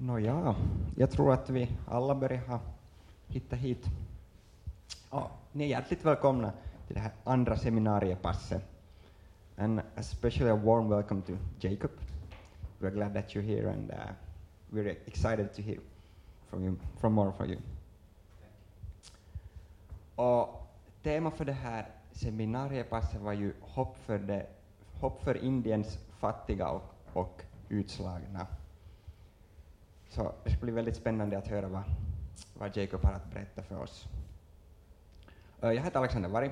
Nåja, jag tror att vi alla börjar ha hittat hit. Ja, ni är hjärtligt välkomna till det här andra seminariepasset. And especially a warm welcome to Jacob. We're glad that you're here and uh, we're excited to hear from, you, from more from you. Och tema för det här seminariepasset var ju hopp för, det, hopp för Indiens fattiga och, och utslagna. Så det ska bli väldigt spännande att höra vad, vad Jacob har att berätta för oss. Jag heter Alexander Varg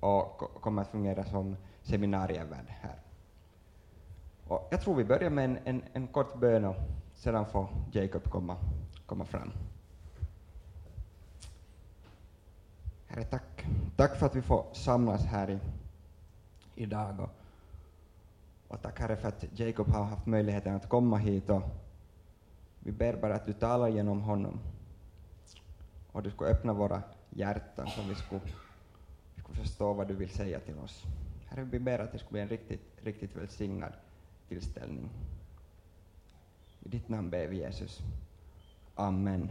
och kommer att fungera som seminarievärd här. Och jag tror vi börjar med en, en, en kort bön och sedan får Jacob komma, komma fram. Herre, tack. Tack för att vi får samlas här i, idag. Och, och tack Herre för att Jacob har haft möjligheten att komma hit och vi ber bara att du talar genom honom och du ska öppna våra hjärtan så vi ska, vi ska förstå vad du vill säga till oss. Herre, vi ber att det ska bli en riktigt, riktigt välsignad tillställning. I ditt namn ber vi Jesus. Amen.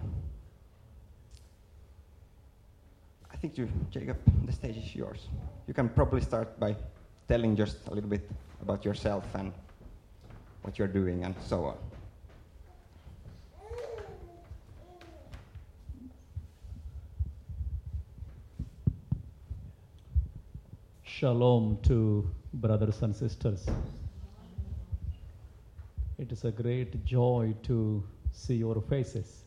I think you, Jacob, the stage is yours. You can probably start by telling just a little bit about yourself and what you're doing and so on. Shalom to brothers and sisters. It is a great joy to see your faces.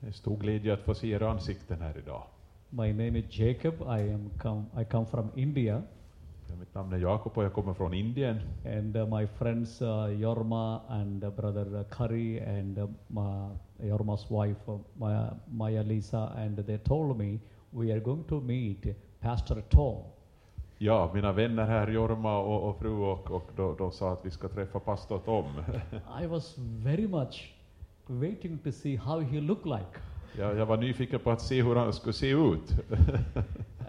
Det är en stor glädje att få se era ansikten här idag. My name is Jacob. I am come, I come from India, Ja, Mitt namn är Jakob och jag kommer från Indien. and uh, my friends uh, Yorma and uh, brother Kari and uh, Ma, Yorma's wife uh, Maya, Maya Lisa, and they told me we are going to meet Pastor Tom. Ja, mina vänner här, Jorma och, och fru, och, och de, de sa att vi ska träffa pastor Tom. I was very much waiting to see how he looked like. Jag, jag var nyfiken på att se hur han skulle se ut.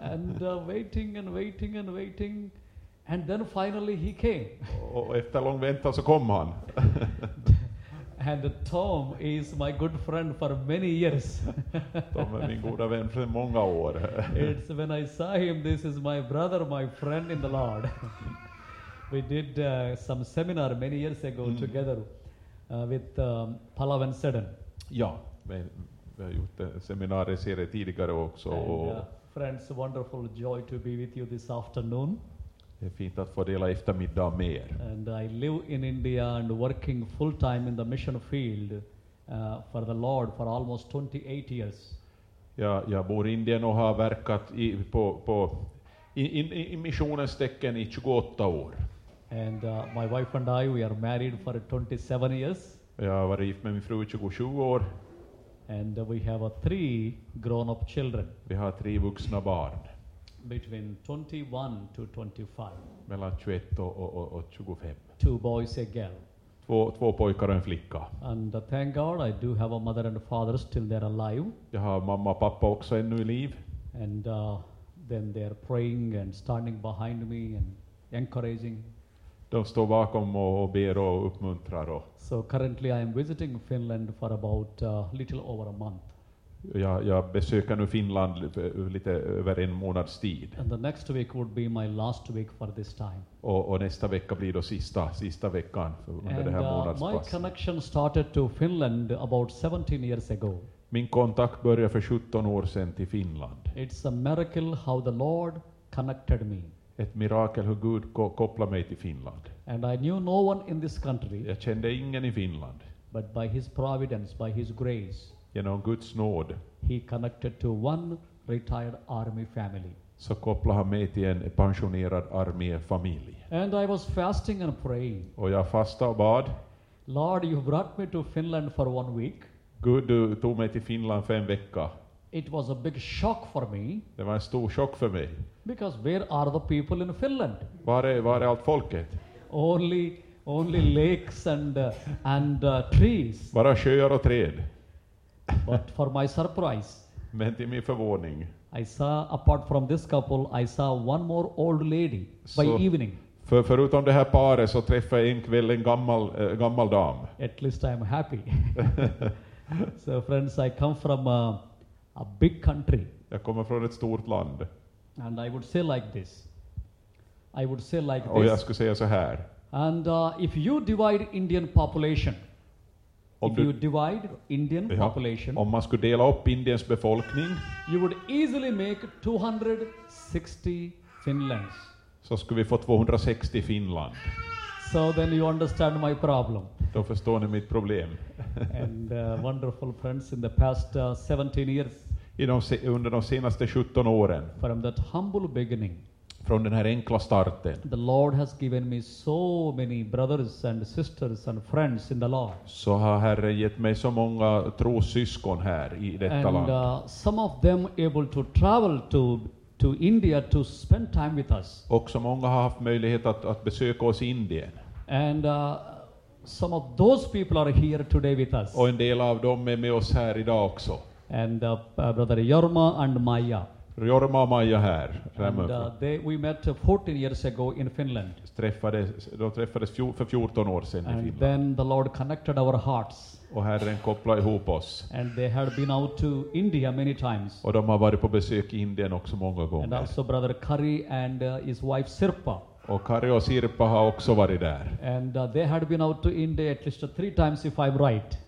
and uh, waiting and waiting and waiting and then finally he came och efter lång väntan så kom han. And tom is my good friend for many years Tom är min goda vän för många år. it's when i saw him this is my brother my friend in the lord we did uh, some seminar many years ago Mm. together uh, with um, Palav and Sedan Ja, men vi har gjort en seminarieserie tidigare också. and, uh, friends wonderful joy to be with you this afternoon det är fint att få dela eftermiddag med er. And I live in India and working full time in the mission field uh, for the Lord for almost 28 years. Jag, jag bor i Indien och har verkat i, på, på, i, i, i missionens tecken i 28 år. And uh, my wife and I, we are married for 27 years. Jag har varit gift med min fru i 27 år. And uh, we have uh, three grown up children Vi har tre vuxna barn, between 21 to 25. mellan 21 och, och, och, och 25. Two boys, a girl. Två, två pojkar och en flicka. And uh, thank God I do have a mother and a father still they're alive. Jag har mamma och pappa också ännu i liv. And uh, then they're praying and standing behind me and encouraging. De står bakom och, och ber och uppmuntrar. Och So currently I am visiting Finland for about uh, little over a month. Jag, jag besöker nu Finland lite över en månads tid. And the next week would be my last week for this time. Och, och nästa vecka blir då sista, sista veckan för- under det And här uh, my månadspasset. connection started to Finland about 17 years ago. Min kontakt började för 17 år sedan till Finland. It's a miracle how the Lord connected me. Ett mirakel hur Gud ko- kopplade mig till Finland. And I knew no one in this country, Jag kände ingen i Finland. but by His providence, by His grace, Genom Guds nåd He connected to one retired army family. så kopplade han mig till en pensionerad arméfamilj. And I was fasting and praying. Och jag fastade och bad. Lord, you brought me to Finland for one week. Gud, du tog mig till Finland för en vecka. It was a big shock for me Det var en stor chock för mig. because where are the people in Finland? Var är, var är allt folket? Only, only lakes and uh, and uh, trees. Bara sjöar och träd. But for my surprise, Men till min förvåning, I saw apart from this couple, I saw one more old lady by evening. För förutom det här paret så träffade jag en kväll en gammal, äh, gammal dam. At least I'm happy. so, friends, I come from a, a big country, Jag kommer från ett stort land. and I would say like this. I would say like Och jag this. skulle säga så här. And uh, if you divide Indian population, Om, if you du, divide Indian ja, population, om man skulle dela upp Indiens befolkning you would easily make 260 Finlands. så skulle vi få 260 Finland. So then you understand my problem. Då förstår ni mitt problem. and uh, wonderful friends in the past uh, 17 years I de, under de senaste 17 åren, from that humble beginning från den här enkla starten, the lord has given me so many brothers and sisters and friends in the lord så har Herren gett mig så många trossyskon här i detta and land. uh, some of them able to travel to to india to spend time with us Och så många har haft möjlighet att, att besöka oss i Indien. and uh, some of those people are here today with us Och en del av dem är med oss här idag också. and uh, brother yorma and maya Jorma och Maja här, and uh, they, we met uh, 14 years ago in finland Träffades, de träffades fjol, för 14 år sedan i And Finland. then the Lord connected our hearts. Och Herren kopplade ihop oss. And they had been out to India many times. Och de har varit på besök i Indien också många And gånger. also Brother Kari and uh, his wife Sirpa. Och Kari och Sirpa har också varit där. And uh, they had been out to India at least uh, three times, if I'm right.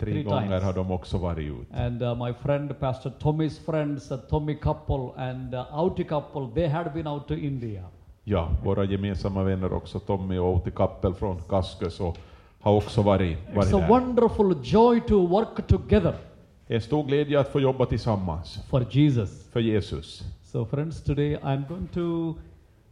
Tre Three gånger times. har de också varit ut. And uh, my friend, Pastor Tommy's friends, uh, Tommy couple and uh, Auti couple, they had been out to India. Ja, våra gemensamma vänner också, Tommy och Outi Kappel från Kaskus, och har också varit, varit It's a där. wonderful joy to work together Det är en stor glädje att få jobba tillsammans for Jesus. för Jesus. So, friends, today I'm going to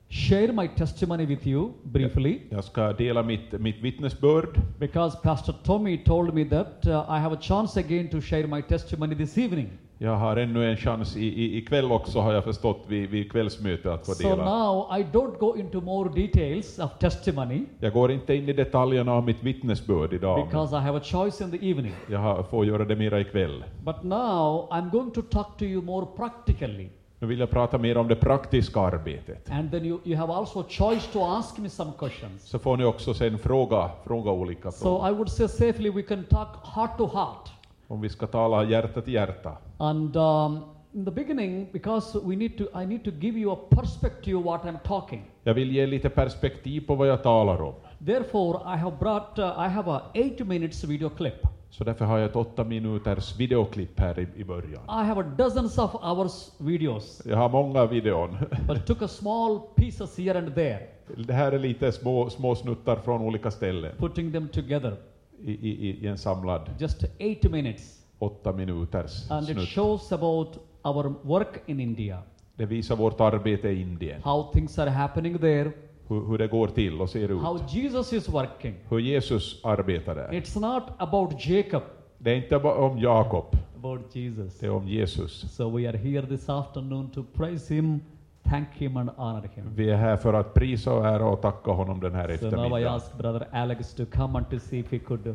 share my testimony with you briefly. Jag ska dela mitt, mitt vittnesbörd, Because Pastor Tommy told me that uh, I have a chance again to share my testimony this evening. Jag har ännu en chans i, i, ikväll också, har jag förstått, vid, vid kvällsmötet att få So dela. now I don't go into more details of testimony Jag går inte in i detaljerna av mitt vittnesbörd idag, because I have a choice in the evening. jag har, får göra det mera ikväll. But now I'm going to talk to you more practically. Nu vill jag prata mer om det praktiska arbetet. And then you, you have also choice to ask me some questions. Så får ni också sen fråga, fråga olika So frågor. I would say safely we can talk heart to heart. Om vi ska tala hjärta till hjärta. And um, in the beginning, because we need to, I need to give you a perspective what I'm talking. Jag vill ge lite perspektiv på vad jag talar om. Therefore, I have brought, uh, I have a eight minutes video clip. Så därför har jag ett åtta minuters videoklipp här i, i början. I have dozens of hours videos, Jag har många videon. but took a small pieces here and there, Det här är lite små, små snuttar från olika ställen putting them together. i, i, i en samlad Just eight minutes. åtta minuters And it snutt. shows about our work in India, Det visar vårt arbete i Indien, how things are happening there, hur, hur det går till och ser ut. how Jesus is working. Hur Jesus arbetar där. It's not about Jacob, Det är inte om Jakob, about Jesus. det är om Jesus. So we are here this afternoon to praise Him, thank Him, and honor Him. Vi är här för att prisa och ära och tacka honom den här So now I eftermiddagen. ask Brother Alex to come and to see if he could uh,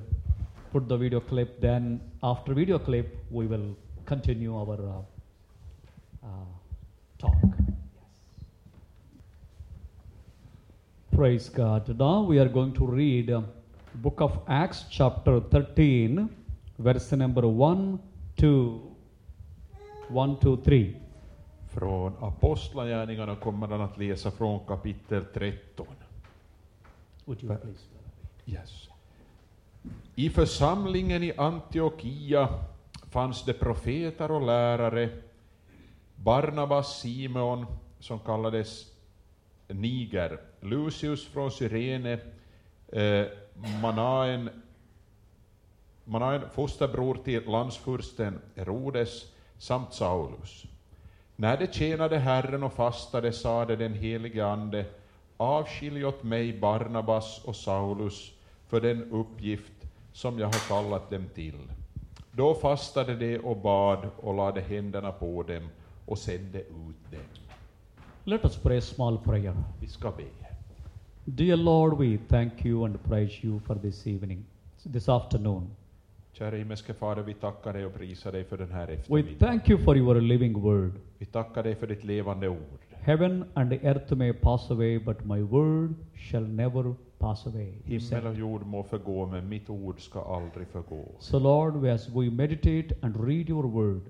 put the video clip. Then after video clip, we will continue our uh, uh, talk. Praise God. Now we are going to read uh, book of Acts chapter 13, verse number 1 to 1 to 3. Från Apostlagärningarna kommer han att läsa från kapitel 13. Would you please? Yes. I församlingen i Antiochia fanns det profeter och lärare, Barnabas Simeon, som kallades Niger, Lucius från Cyrene, eh, Manaen, Manaen, fosterbror till landsfursten Herodes, samt Saulus. När de tjänade Herren och fastade sade den helige Ande, avskilj åt mig Barnabas och Saulus för den uppgift som jag har kallat dem till. Då fastade de och bad och lade händerna på dem och sände ut dem. Let us pray small prayer. Vi ska be. Dear Lord, we thank you and praise you for this evening, this afternoon. Kära himmelske Fader, vi tackar dig och prisar dig för den här We eftermiddagen. thank you for your living word. Vi tackar dig för ditt levande ord. Heaven and the earth may pass away, but my word shall never pass away. Himmel och jord må förgå, men mitt ord ska aldrig förgå. So, Lord, as we meditate and read your word,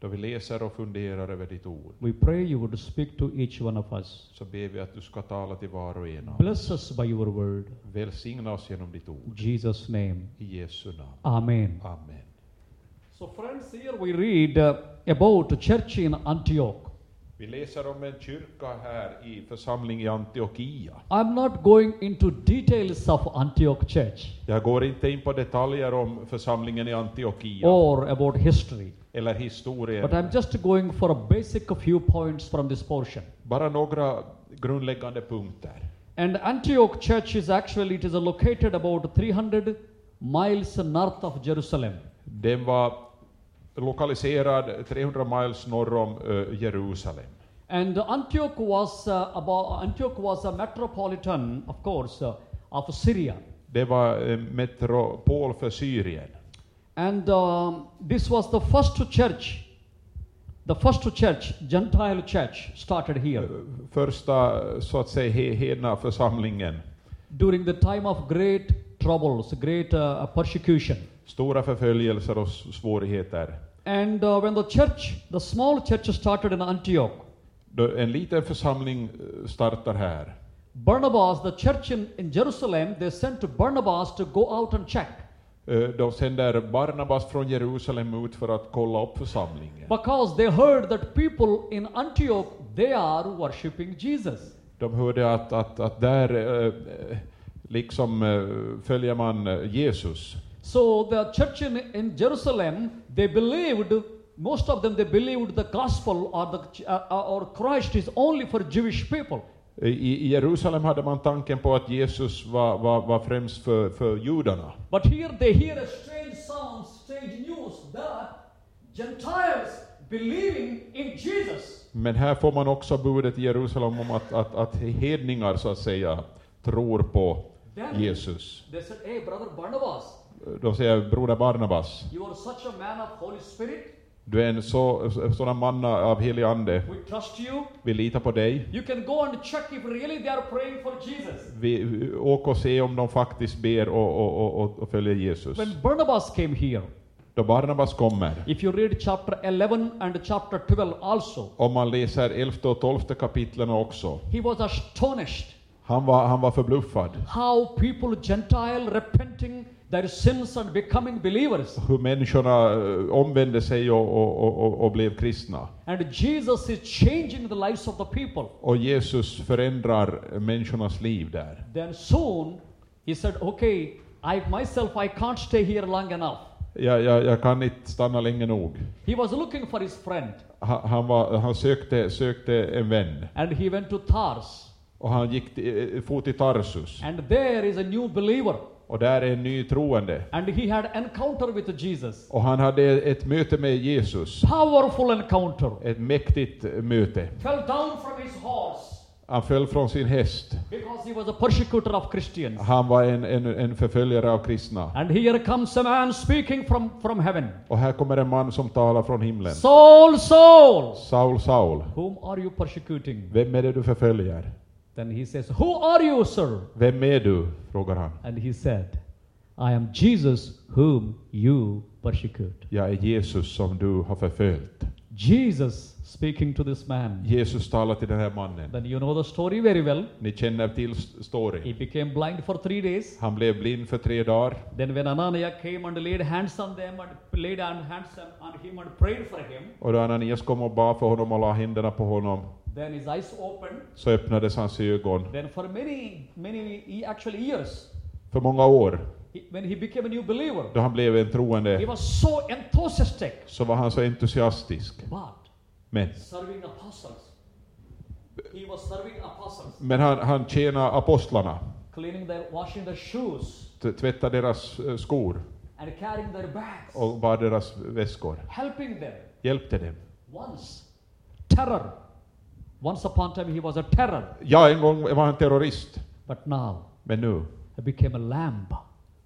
Då vi läser och funderar över ditt ord, we pray you would speak to each one of us. så ber vi att du ska tala till var och en av oss. Bless us by your word. Välsigna oss genom ditt ord. Jesus' name. I Jesu namn. Amen. Amen. So, friends, here we read uh, about church in Antioch. Vi läser om en kyrka här i församling i Antiochia. I'm not going into details of Antioch church Jag går inte in på detaljer om församlingen i Antiochia or about history, eller historien. but I'm just going for a basic few points from this portion. Bara några grundläggande punkter. And Antioch church is actually it is located about 300 miles north of Jerusalem. Den var lokaliserad 300 miles norr om eh, Jerusalem. And Antioch was uh, about Antioch was a metropolitan, of course, uh, of Syria. Det var en metropol för Syrien. And um, this was the first church, the first church, Gentile church, started here Första, så att säga, he- hedna församlingen. during the time of great troubles, great uh, persecution. Stora förföljelser och svårigheter. And uh, when the church, the small church started in Antioch, En liten församling startar här. Barnabas, the church in, in Jerusalem, they sent to Barnabas to go out and check De sänder Barnabas från Jerusalem ut för att kolla upp församlingen. because they heard that people in Antioch they are worshiping Jesus. De hörde att, att, att där eh, liksom eh, följer man eh, Jesus. So the church in, in Jerusalem, they believed, most of them, they believed the gospel or, the, uh, or Christ is only for Jewish people. I, I Jerusalem hade man tanken på att Jesus var, var, var främst för, för judarna. But here they hear a strange sound, strange news that Gentiles believing in Jesus. Men här får man också budet i Jerusalem om att, att, att hedningar så att säga tror på Then Jesus. they said, Hey, brother Barnabas, De säger broder Barnabas, you are such a man of Holy Spirit. Du är en så, sådan man av helig ande. We trust you. Vi litar på dig. You can go and check if really they are praying for Jesus. Vi, åker och se om de faktiskt ber och, och, och, och följer Jesus. When Barnabas came here, Då Barnabas kommer, if you read chapter 11 and chapter 12 also, om man läser 11 och 12 kapitlen också, he was astonished han var, han var förbluffad. how people, Gentile, repenting their sins and becoming believers. Hur människorna eh, omvände sig och, och, och, och, blev kristna. And Jesus is changing the lives of the people. Och Jesus förändrar människornas liv där. Then soon he said, Okay, I myself I can't stay here long enough. Jag, jag, jag kan inte stanna länge nog. He was looking for his friend Han, han, var, han sökte, sökte en vän. and he went to Tars. Och han gick till, eh, for till Tarsus. And there is a new believer. Och där är en ny troende. And he had encounter with Jesus. Och han hade ett möte med Jesus. Powerful encounter. Ett mäktigt möte. Fell down from his horse Han föll från sin häst. because he was a persecutor of Christians. Han var en, en, en förföljare av kristna. And here comes a man speaking from, from heaven. Och här kommer en man som talar från himlen. Saul, Saul, Saul, Saul, whom are you persecuting? vem är det du förföljer? Then he says, Who are you, sir? Vem är du? frågar han. And he said, I am Jesus whom you persecute. Jag är Jesus som du har förföljt. Jesus speaking to this man. Jesus talar till den här mannen. Then you know the story very well. Ni känner till storyn. He became blind for three days. Han blev blind för tre dagar. Then when Ananias came and laid hands on them and laid on hands on him and prayed for him, Och då Ananias kom och bad för honom och la händerna på honom, then his eyes opened. så öppnades hans ögon. Then for many, many actually years, För många år, he, when he became a new believer, då han blev en he troende, was so enthusiastic. så var han så entusiastisk. But Men, serving apostles, he was serving apostles, men han, han tjänade apostlarna, cleaning their, washing their shoes, t- tvättade deras eh, skor and carrying their bags, och bar deras väskor. helping them. Hjälpte dem. Once, terror. Once upon a time, he was a terror, Ja, en gång var han terrorist, but now men nu he became a lamb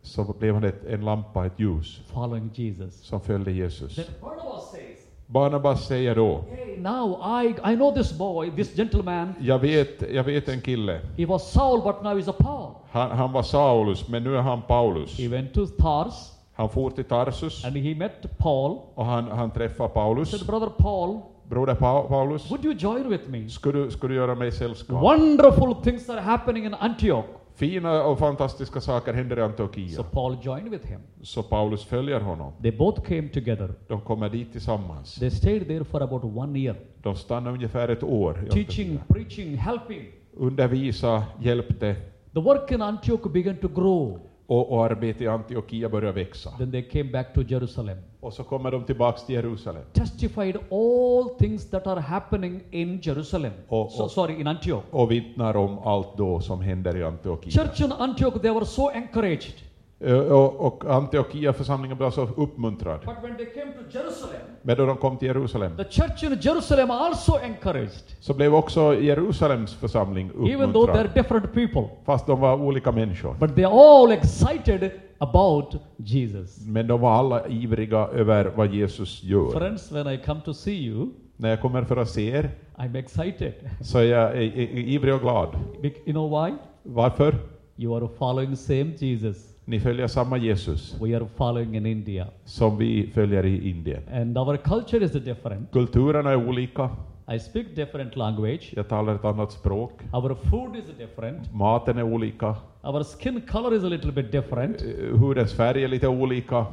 så blev han ett, en lampa, ett ljus, following Jesus. som följde Jesus. Then Barnabas says, Barnabas säger då, Hey, now I, I know this boy, this gentleman. jag vet, jag vet en kille, He was Saul, but now he's a Paul. han, han var Saulus, men nu är han Paulus. He went to Tars Han for till Tarsus and he met Paul. och han, han träffade He Paulus. said, Brother Paul, Broder pa Paulus, would you join with me? ska du, ska du göra mig sällskap? Wonderful things are happening in Antioch. Fina och fantastiska saker händer i So Antiochia. Paul joined with him. Så Paulus följer honom. They both came together. De kommer dit tillsammans. They stayed there for about one year, De stannar ungefär ett år. teaching, preaching, helping. Undervisa, hjälpte The work in Antioch began to grow. och, och arbetet i Antiochia började växa. Then they came back to Jerusalem, Och så kommer de tillbaks till Jerusalem. testified all things that are happening in Jerusalem. Oh, so, oh. sorry, in Antioch. och vittnar om allt då som händer i Antiochia. Church in Antioch, they were so encouraged. Ö, Och, och Antiochia-församlingen blev så uppmuntrad. But when they came to Jerusalem, Men då de kom till Jerusalem the church in Jerusalem also encouraged. så blev också Jerusalems församling Even though they're uppmuntrad. different people. Fast de var olika människor. But they're all excited about Jesus. Men de var alla ivriga över vad Jesus gör. Friends, when I come to see you, När jag kommer för att se er I'm excited. så är jag i- i- ivrig och glad. You know why? Varför? You are following same Jesus Ni följer samma Jesus we are following in India. som vi följer i Indien. And our culture is different. Kulturerna är olika. I speak different language. Jag talar ett annat språk. Our food is different. Maten är olika. Our skin color is a little bit different. Eh, Hudens färg är lite olika.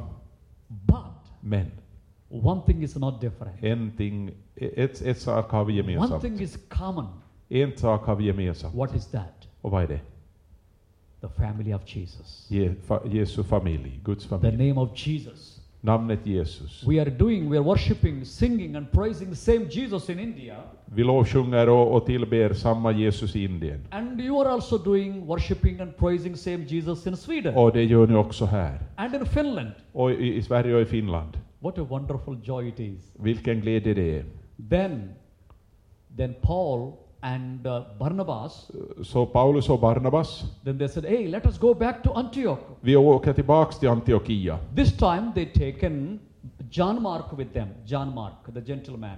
But Men one thing is not different. en ting, ett, ett sak har vi One thing is common. En sak har vi gemensamt. What is that? Och vad är det? The family of Jesus. Je, fa, Jesu familj, Guds The name of Jesus. Namnet Jesus. We are doing, we are worshiping, singing, and praising the same Jesus in India. Vi lovsjunger och, och tillber samma Jesus i Indien. And you are also doing, worshiping, and praising same Jesus in Sweden Och det gör ni också här. and in Finland. Och i, i Sverige och i Finland. What a wonderful joy it is. Vilken glädje det är. Then, then Paul and uh, Barnabas, Så Paulus och Barnabas, then they said, hey, let us go back to Antioch. vi åker tillbaks till Antiochia. This time they taken John Mark with them. John Mark, the gentleman.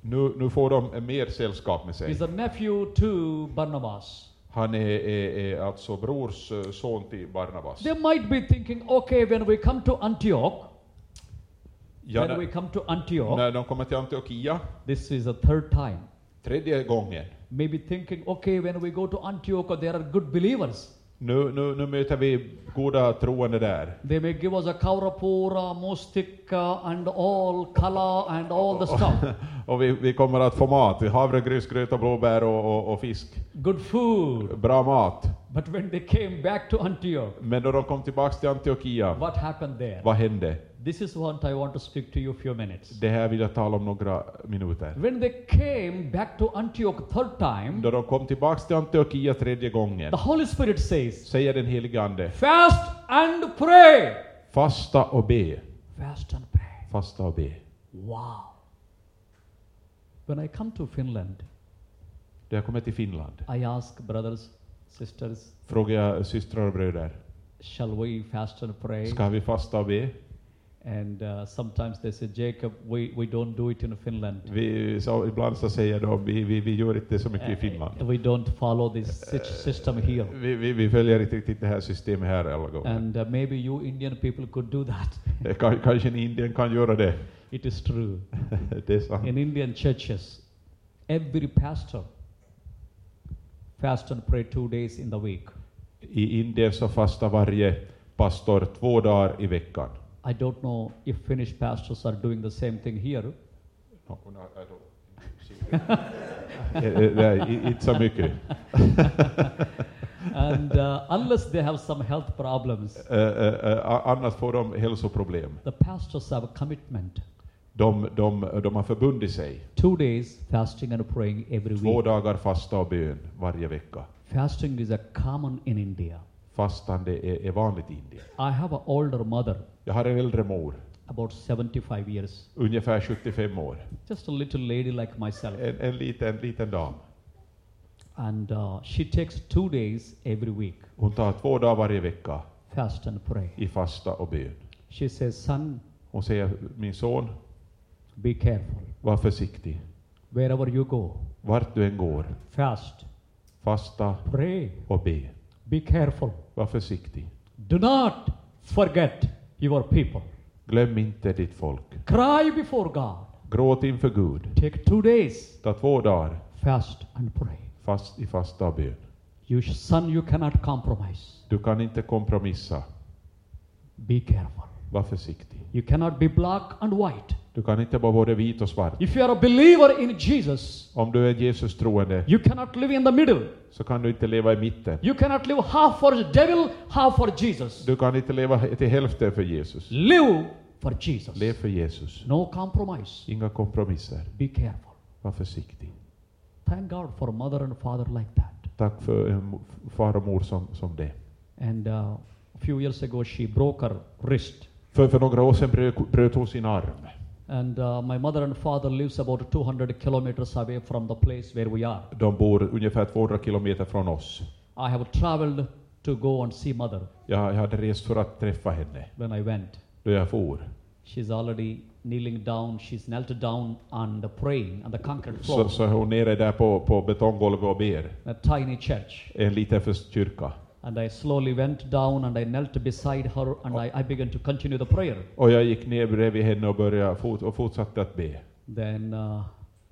Nu, nu får de mer sällskap med sig. He's a nephew to Barnabas. Han är, är, är alltså brors eh, son till Barnabas. They might be thinking, okay, when we come to Antioch, Ja, when we come to Antioch, när de kommer till Antiochia, this is the third time. Tredje gången, Maybe thinking, okay, when we go to Antioch, there are good believers. nu, nu, nu möter vi goda troende där. They may give us a kaurapura, mustika, and all kala and all the stuff. Och vi, vi kommer att få mat, havregrynsgröt och blåbär och, och, och fisk. good food. Bra mat. But when they came back to Antioch, Men då de kom tillbaks till Antiochia, what happened there? vad hände? This is what I want to speak to you few minutes. Det här vill jag tala om några minuter. When they came back to Antioch third time, Då de kom tillbaks till Antiochia tredje gången, the Holy Spirit says, säger den helige Ande, Fast and pray. fasta och be. Fast and pray. Fasta och be. Wow. When I come to Finland, Då jag kommer till Finland, I ask brothers, sisters, frågar jag systrar och bröder, shall we fast and pray? ska vi fasta och be? And uh, sometimes they say, Jacob, we, we don't do it in Finland. Vi, så ibland så säger de, vi, vi, vi gör inte så mycket i Uh, Finland. we don't follow this sy- system here. Vi, vi, vi följer inte riktigt det här systemet här alla gånger. And uh, maybe you Indian people could do that. Eh, Ka- Kanske ni Indien kan göra det. it is true. det är sant. In Indian churches, every pastor fast and pray two days in the week. I Indien så fastar varje pastor två dagar i veckan. I don't know if Finnish pastors are doing the same thing here. No, no, I don't see. Eh, eh, Nej, inte så mycket. and uh, unless they have some health problems, Eh, eh, eh, annars får de hälsoproblem. the pastors have a commitment. De, de, de har förbundit sig. Two days fasting and praying every Två week. dagar fasta och bön varje vecka. Fasting is a common in India. Fastande är, är vanligt i Indien. I have an older mother, Jag har en äldre mor, about 75 years, ungefär 75 år. just a little lady like myself. En, en liten, liten dam. And uh, she takes two days every week, Hon tar två dagar varje vecka fast and pray. i fasta och bön. She says, Son, Hon säger, min son, Be careful. Var försiktig. Wherever you go, Vart du än går, fast, fasta pray, och be. be careful. Var försiktig. Do not forget your people. Glöm inte ditt folk. Cry before God. Gråt inför Gud. Take two days, Ta två dagar fast and pray. fast i fasta och bön. You son, you cannot compromise. Du kan inte kompromissa. Be careful. Var försiktig. You cannot be black and white. Du kan inte vara både vit och svart. If you are a believer in Jesus, Om du är Jesus troende you cannot live in the middle. så kan du inte leva i mitten. You cannot live half for the devil, half for Jesus. Du kan inte leva till hälften för Jesus. Live for Jesus. Lev för Jesus. No compromise. Inga kompromisser. Be careful. Var försiktig. Thank God for mother and father like that. Tack för en mo- far och mor som, som det. And uh, a few years ago, she broke her wrist. För, för några år sedan bröt, bröt hon sin arm. And uh, my mother and father lives about 200 kilometers away from the place where we are. De bor ungefär 200 kilometer från oss. I have traveled to go and see mother Jag, jag hade rest för att träffa henne when I went. då jag for. She's already kneeling down. She's knelt down and praying on the concrete Så, floor. så är hon nere där på, på betonggolvet och ber. A tiny church. En liten kyrka. And I slowly went down and I knelt beside her and I, I began to continue the prayer. Och jag gick ner bredvid henne och, började fort, och fortsatte att be. Then uh,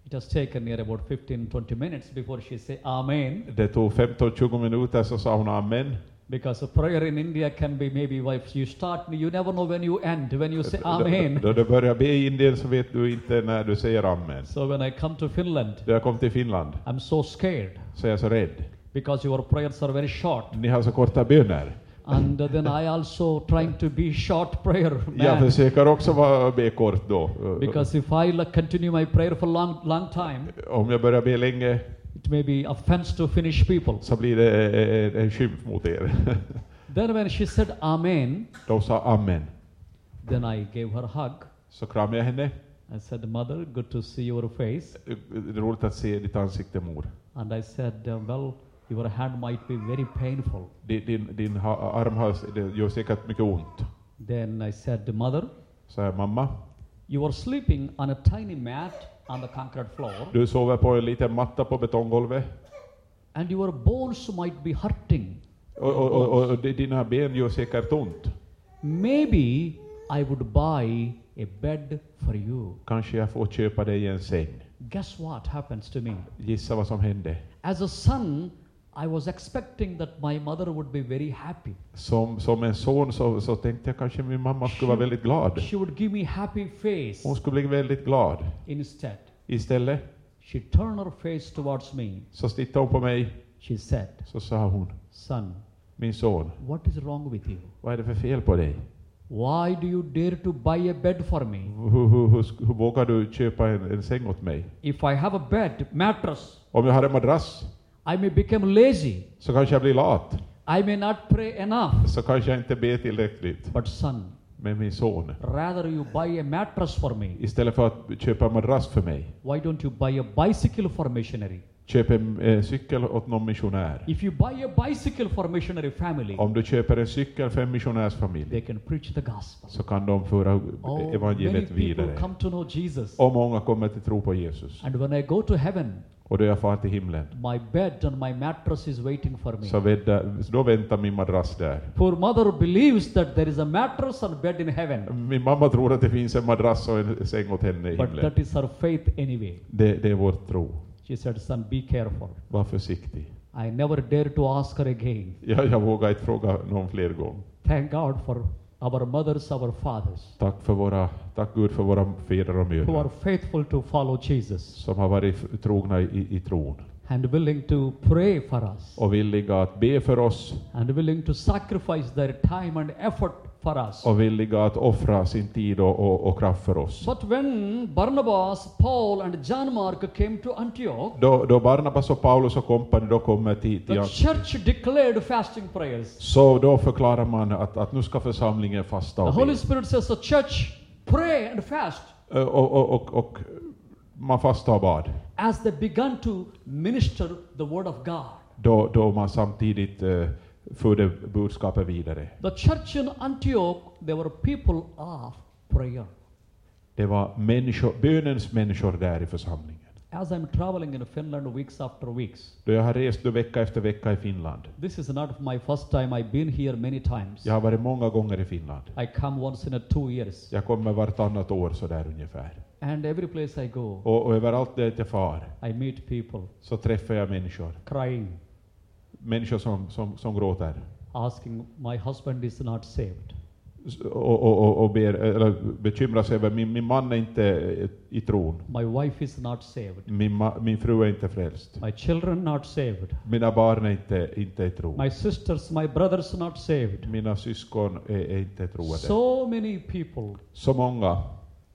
it has taken near about 15-20 minutes before she say Amen. Det tog 15-20 minuter så sa hon amen. Because a prayer in India can be maybe if you start, you never know when you end, when you say Amen. Då du börjar be i Indien så vet du inte när du säger amen. So when I come to Finland, jag kom till Finland I'm so scared så är jag så rädd. Because your prayers are very short. Ni har så korta böner. And then I also trying to be short prayer Jag man. försöker också vara, be kort då. Because if I continue my prayer for long, long time, Om jag börjar be länge it may be offense to Finnish people. så blir det en, en skymf mot er. Then when she said Amen, De sa amen. then I gave her a hug. Så kramade jag henne. I said, Mother, good to see your face. Det är roligt att se ditt ansikte mor. And I said, Well, your hand might be very painful. Din, din, arm har, det gör säkert mycket ont. Then I said, Mother, Så jag, mamma, you are sleeping on a tiny mat on the concrete floor, du sover på en liten matta på betonggolvet. and your bones might be hurting. Och, och, och, och dina ben gör säkert ont. Maybe I would buy a bed for you. Kanske jag får köpa dig en säng. Guess what happens to me? Gissa vad som hände. As a son, I was expecting that my mother would be very happy. Som, som en son så, så tänkte jag kanske min mamma skulle vara väldigt glad. She would give me happy face. Hon skulle bli väldigt glad. Instead, Istället she turned her face towards me. så tittade hon på mig She said, så sa hon, Son, min son, what is wrong with you? vad är det för fel på dig? Why do you dare to buy a bed for me? Hur, hur, hur, hur vågar du köpa en, en säng åt mig? If I have a bed, mattress, Om jag har en madrass I may become lazy. så kanske jag blir lat. I may not pray enough. Så kanske jag inte ber tillräckligt. But son, med min son. rather you buy a mattress for me. Istället för att köpa en madrass för mig. Why don't you buy a bicycle for missionary? Köp en eh, cykel åt någon missionär. If you buy a bicycle for missionary family, Om du köper en cykel för en missionärsfamilj they can preach the gospel. så kan de föra Oh, many evangeliet people vidare. come to know Jesus. Och många kommer till tro på Jesus. And when I go to heaven, Och då jag far till himlen my bed and my mattress is waiting for me. så väntar, då väntar min madrass där. Poor mother believes that there is a mattress and bed in heaven. Min mamma tror att det finns en madrass och en säng åt henne i But himlen. that is her faith anyway. Det, det är vår tro. She said, Son, be careful. Var försiktig. I never dare to ask her again. Jag, jag vågar inte fråga någon fler gång. Thank God for our mothers, our fathers, Tack, för våra, tack Gud för våra fäder och who are faithful to follow Jesus som har varit trogna i, i tron and willing to pray for us och villiga att be för oss and willing to sacrifice their time and effort for us. och villiga att offra sin tid och, och, och kraft för oss. But when Barnabas, Paul, and John Mark came to Antioch, Då, då Barnabas och Paulus och kompani då kommer till, till the church declared fasting prayers. så då förklarar man att, att nu ska församlingen fasta The och Holy be. Spirit says, the church pray and fast Ö, Och, och, och, och man fastar och bad. as they began to minister the word of God. Då, då man samtidigt eh, förde budskapet vidare. The church in Antioch, they were people of prayer. Det var människor, bönens människor där i församlingen. As I'm traveling in Finland weeks after weeks, Då jag har rest vecka efter vecka i Finland. this is not my first time. I've been here many times. Jag har varit många gånger i Finland. I come once in a two years, Jag kommer vartannat år sådär ungefär. and every place I go, Och, och överallt där jag far I meet people så träffar jag människor. crying, Människor som, som, som gråter. asking, "My husband is not saved. Och, och, och, ber, eller bekymrar sig över min, min man är inte i tron. My wife is not saved. Min, ma, min fru är inte frälst. My children not saved. Mina barn är inte, inte i tro. My sisters, my brothers not saved. Mina syskon är, är inte troende. So many people Så många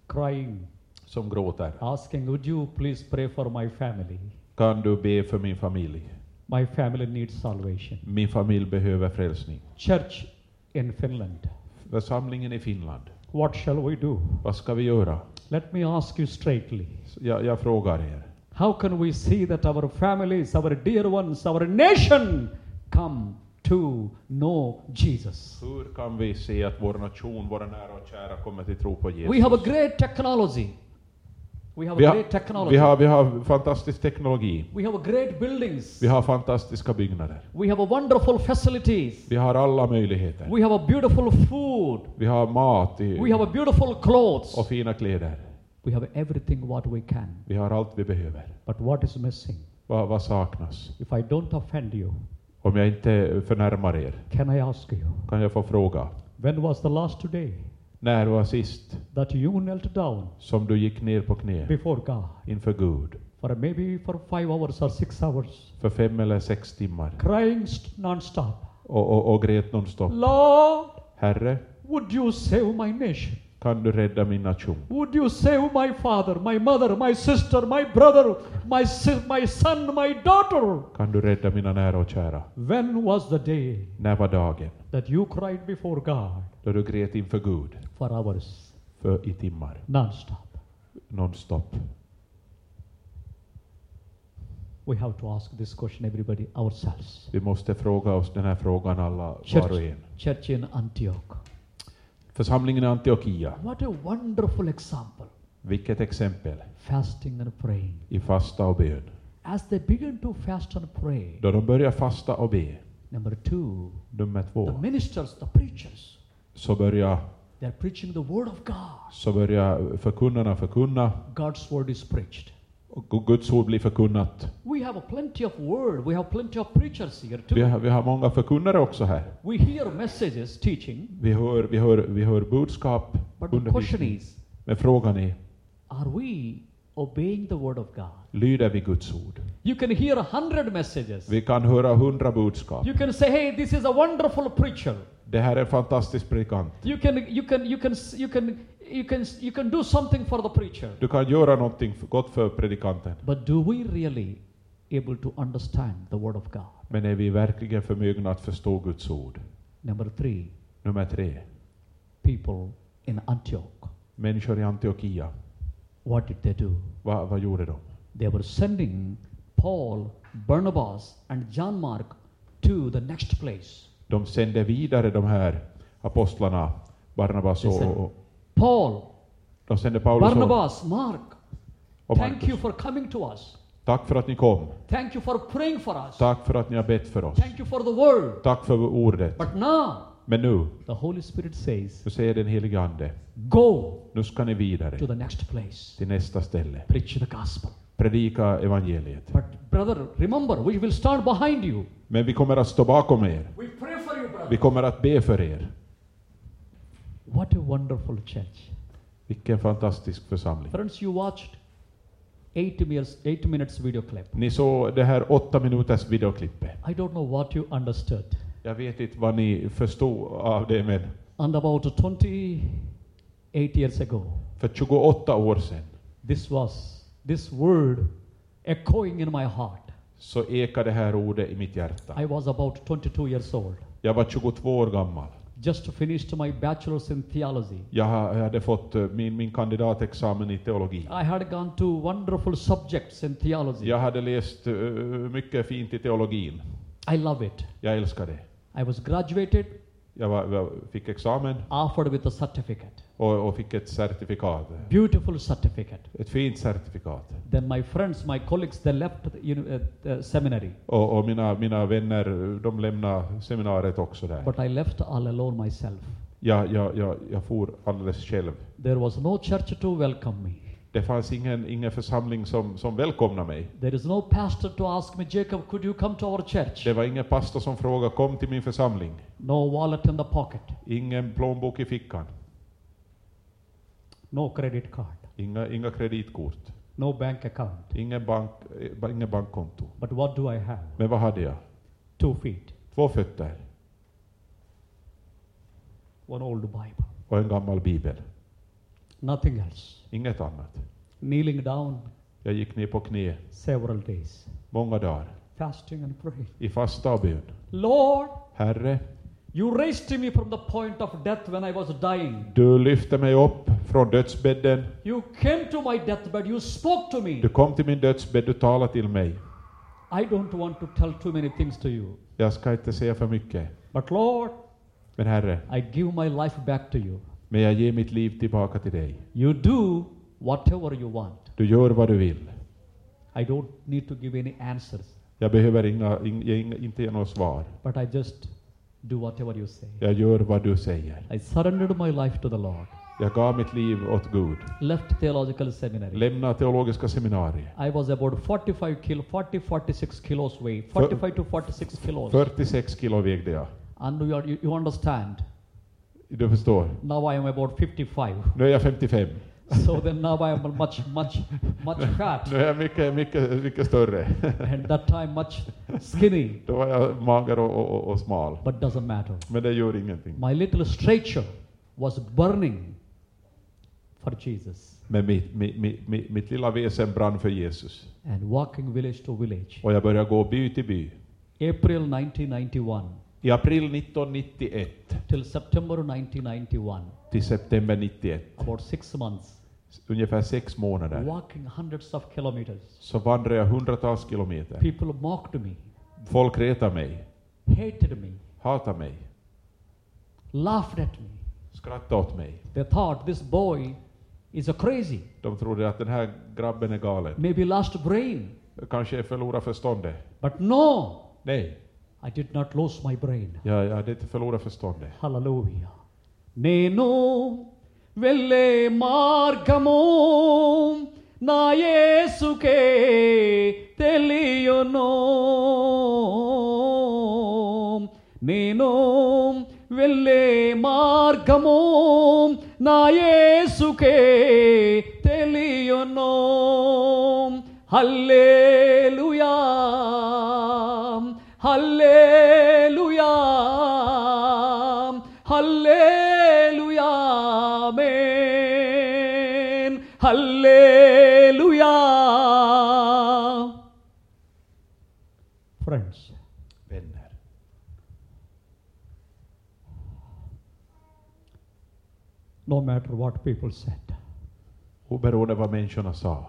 crying, som gråter. asking, Would you please pray for my family? Kan du be för min familj? My family needs salvation. Min familj behöver frälsning. Church in Finland, Församlingen i Finland, what shall we do? vad ska vi göra? Let me ask you straightly. Jag, jag frågar er. How can we see that our families, our dear ones, our nation come to know Jesus? Hur kan vi se att vår nation, våra nära och kära kommer till tro på Jesus? We have a great technology. We have vi, har, great technology. vi, har, vi har fantastisk teknologi. We have a great buildings. Vi har fantastiska byggnader. We have a wonderful facilities. Vi har alla möjligheter. We have a beautiful food. Vi har mat i, We have a beautiful clothes. och fina kläder. We have everything what we can. Vi har allt vi behöver. But what is missing? Vad, saknas? If I don't offend you, Om jag inte förnärmar er, can I ask you, kan jag få fråga? when was the last day När var sist that you knelt down som du gick ner på knä before God inför Gud? for maybe for five hours or six hours, För fem eller sex timmar. crying st- non-stop? Och, och, och grät nonstop. Lord, Herre, would you save my nation? Kan du rädda min nation? Would you save oh, my father, my mother, my sister, my brother, my si- my son, my daughter? Kan du rädda mina nära och kära? When was the day När var dagen that you cried before God då du grät inför Gud for hours, för i timmar? non-stop? Nonstop. We have to ask this question, everybody, ourselves. Vi måste fråga oss den här frågan alla, var och Church, en. church in Antioch. Församlingen i Antiochia, What a wonderful example. vilket exempel Fasting and praying. i fasta och bön. As they begin to fast and pray, Då de börjar fasta och be, number two, nummer the två, ministers, the preachers, så börjar, they're preaching the word of God. så börjar förkunnarna förkunna God's word is preached. Och Guds ord blir förkunnat. We have plenty of word. We have plenty of preachers here Vi too. har, vi har många förkunnare också här. We hear messages, teaching, Vi hör, vi hör, vi hör budskap, but the question undervisning. is, Men frågan är, are we obeying the word of God? Lyder vi Guds ord? You can hear a hundred messages. Vi kan höra hundra budskap. You can say, "Hey, this is a wonderful preacher." Det här är en fantastisk predikant. You can, you can, you can, you can, you can, you can do something for the preacher. Du kan göra någonting gott för predikanten. But do we really able to understand the word of God? Men är vi verkligen förmögna att förstå Guds ord? Number three, Nummer tre. people in Antioch. Människor i Antiochia. What did they do? Vad, vad gjorde de? They were sending Paul, Barnabas, and John Mark to the next place. De sände vidare de här apostlarna, Barnabas och, och, och Paul, de sände Paulus och, Barnabas, Mark, och thank you for coming to us. Tack för att ni kom. Thank you for praying for us. Tack för att ni har bett för oss. Thank you for the word. Tack för ordet. But now, Men nu, the Holy Spirit says, så säger den helige Ande, go nu ska ni to vidare the next place. till nästa ställe. Preach the gospel. Predika evangeliet. But brother, remember, we will stand behind you. Men vi kommer att stå bakom er. We pray for you, brother. Vi kommer att be för er. What a wonderful church. Vilken fantastisk församling. Friends, you watched 80 minutes, 80 minutes video clip. Ni såg det här åtta minuters videoklippet. I don't know what you understood. Jag vet inte vad ni förstod av det, men And about 28 years ago, för 28 år sedan this was this word echoing in my heart. så ekade det här ordet i mitt hjärta. I was about 22 years old. Jag var 22 år gammal. Just finished my bachelor's in theology. Jag ha- jag hade fått eh, min, min kandidatexamen i teologi. I had gone to wonderful subjects in theology. Jag hade läst eh, mycket fint i teologin. I love it. Jag älskar det. I was graduated Jag var, fick examen offered with a certificate. Och, och fick ett certifikat. Beautiful certificate. Ett fint certifikat. Then my friends, my colleagues, they left the uh, the seminary. Och, och mina, mina vänner, de lämnade seminariet också där. But I left all alone myself. Jag, jag, jag, jag for alldeles själv. There was no church to welcome me. Det fanns ingen, ingen församling som, som välkomnade mig. There is no pastor to ask me, Jacob, could you come to our church? Det var ingen pastor som frågade kom till min församling. No wallet in the pocket, Ingen plånbok i fickan. No credit card, Inga, inga kreditkort. no bank account. Ingen, bank, eh, ingen bankkonto. But what do I have? Men vad hade jag? Two feet, Två fötter one old Bible, och en gammal bibel. nothing else. Inget annat. Kneeling down Jag gick ner på knä several days, många dagar fasting and praying. i fasta och bön. Lord, Herre, you raised me from the point of death when I was dying. du lyfte mig upp från dödsbädden. You came to my deathbed, you spoke to me. Du kom till min dödsbädd, du talade till mig. I don't want to tell too many things to you. Jag ska inte säga för mycket. But Lord, Men Herre, I give my life back to you. men jag ger mitt liv tillbaka till dig. You do whatever you want. Du gör vad du vill. I don't need to give any answers, Jag behöver inga, in, ge inga, inte ge några svar. but I just do whatever you say. Jag gör vad du säger. I surrendered my life to the Lord. Jag gav mitt liv åt Gud. Left theological seminary. Lämnade teologiska seminariet. I was about 45 kilo, 40, 46 kilos weight, 45 to 46 kilos. 46 kilo vägde jag. And you, are, you, you understand, Du förstår. now I am about 55. Nu är jag 55. So then now I am much, much, much fat. Nu är jag mycket, mycket, mycket större. And that time much skinny, Då var jag mager och, och, och, smal. but doesn't matter. Men det gör ingenting. My little stature was burning for Jesus. Men mitt, mitt, mitt, mitt, mitt lilla väsen brann för Jesus. And walking village to village. Och jag började gå by till by. April 1991 I april 1991 till September 1991, till september 91, about six months, ungefär sex månader, walking hundreds of kilometers. så vandrade jag hundratals kilometer. People mocked me, Folk retade mig, hated me, hatade mig, laughed at me. skrattade åt mig. They thought this boy is a crazy, De trodde att den här grabben är galen. maybe lost brain. Kanske förlorar förståndet. But no, Nej, I did not lose my brain. jag, jag hade inte förlorat förståndet. Hallelujah. నేను వెళ్ళే మార్గము నా యేసుకే తెలియను. నేను వెళ్ళే మార్గము నా యేసుకే తెలియను. హల్లే no matter what people said Oberoende vad människorna sa.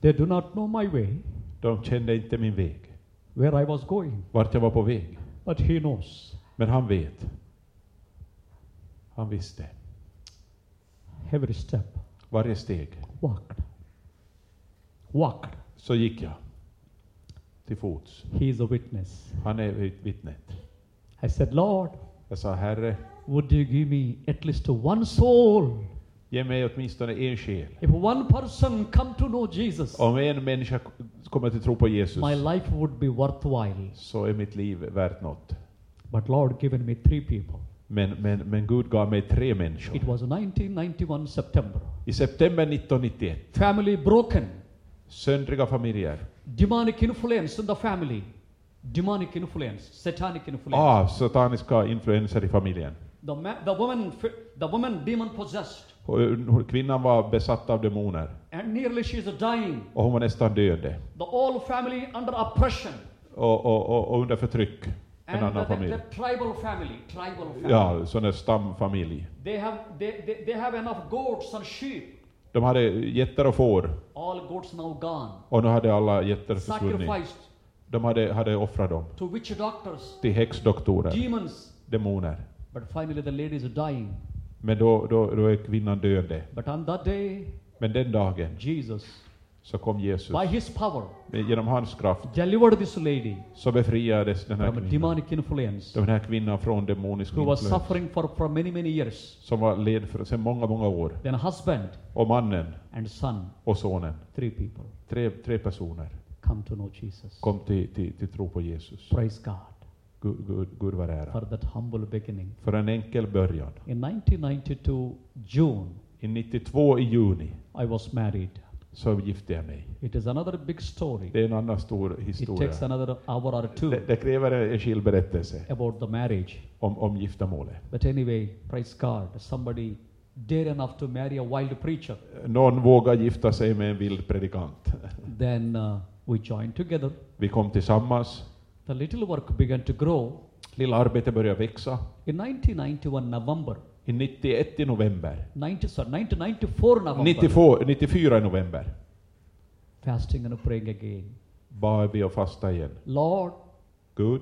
they do not know my way De kände inte min väg. where I was going Vart jag var på väg. but he knows Men han vet. Han visste. every step Varje steg. walked walked Så gick jag. Till fots. he is a witness Han är vitt- vittnet. I said Lord Jag sa, Herre, would you give me at least one soul ge mig åtminstone en själ. if one person come to know Jesus Om en människa kommer till tro på Jesus, my life would be worthwhile så är mitt liv värt något. but Lord given me three people Men, men, men Gud gav mig tre människor. it was 1991 September I september 1991, family broken söndriga familjer. demonic influence in the family demonic influence satanic influence Ah, sataniska influenser i familjen. the, ma- the woman the woman demon possessed eh, Kvinnan var besatt av demoner and nearly she is dying och hon var nästan död. the whole family under oppression Och, och, och, och under förtryck. En and annan the, familj. the tribal family tribal family Ja, sån där stamfamilj. they have they, they, they have enough goats and sheep De hade getter och får all goats now gone och nu hade alla getter försvunnit. sacrificed De hade, hade offrat dem to witch doctors till häxdoktorer, demons demoner. But finally, the lady is dying. Men då, då, då är kvinnan döende. But on that day, Men den dagen Jesus, så kom Jesus. by his power, Genom hans kraft delivered this lady så befriades den här from kvinnan. demonic influence Den här kvinnan från demonisk who was influens. suffering for, for many, many years. Som var led för sedan många, många år. Then husband Och mannen and son, och sonen, three people, tre, tre personer, come to know Jesus. kom till, till, till tro på Jesus. Praise God Gud, Gud, Gud var ära. for that humble beginning. För en enkel början. In 1992, June, I 92 i juni I was married. så gifte jag mig. It is another big story. Det är en annan stor It historia. takes another hour or two Det, det kräver en skild berättelse about the marriage. om, om giftermålet. But anyway, praise God, somebody dare enough to marry a wild preacher. Någon vågar gifta sig med en vild predikant. Then uh, we joined together. Vi kom tillsammans. The little work began to grow. Lilla arbetet började växa. In 1991 November, I 91 i november. 90, sorry, 1994 November, 92, 94 i november fasting and praying again. bad vi och fasta igen. Lord, Gud,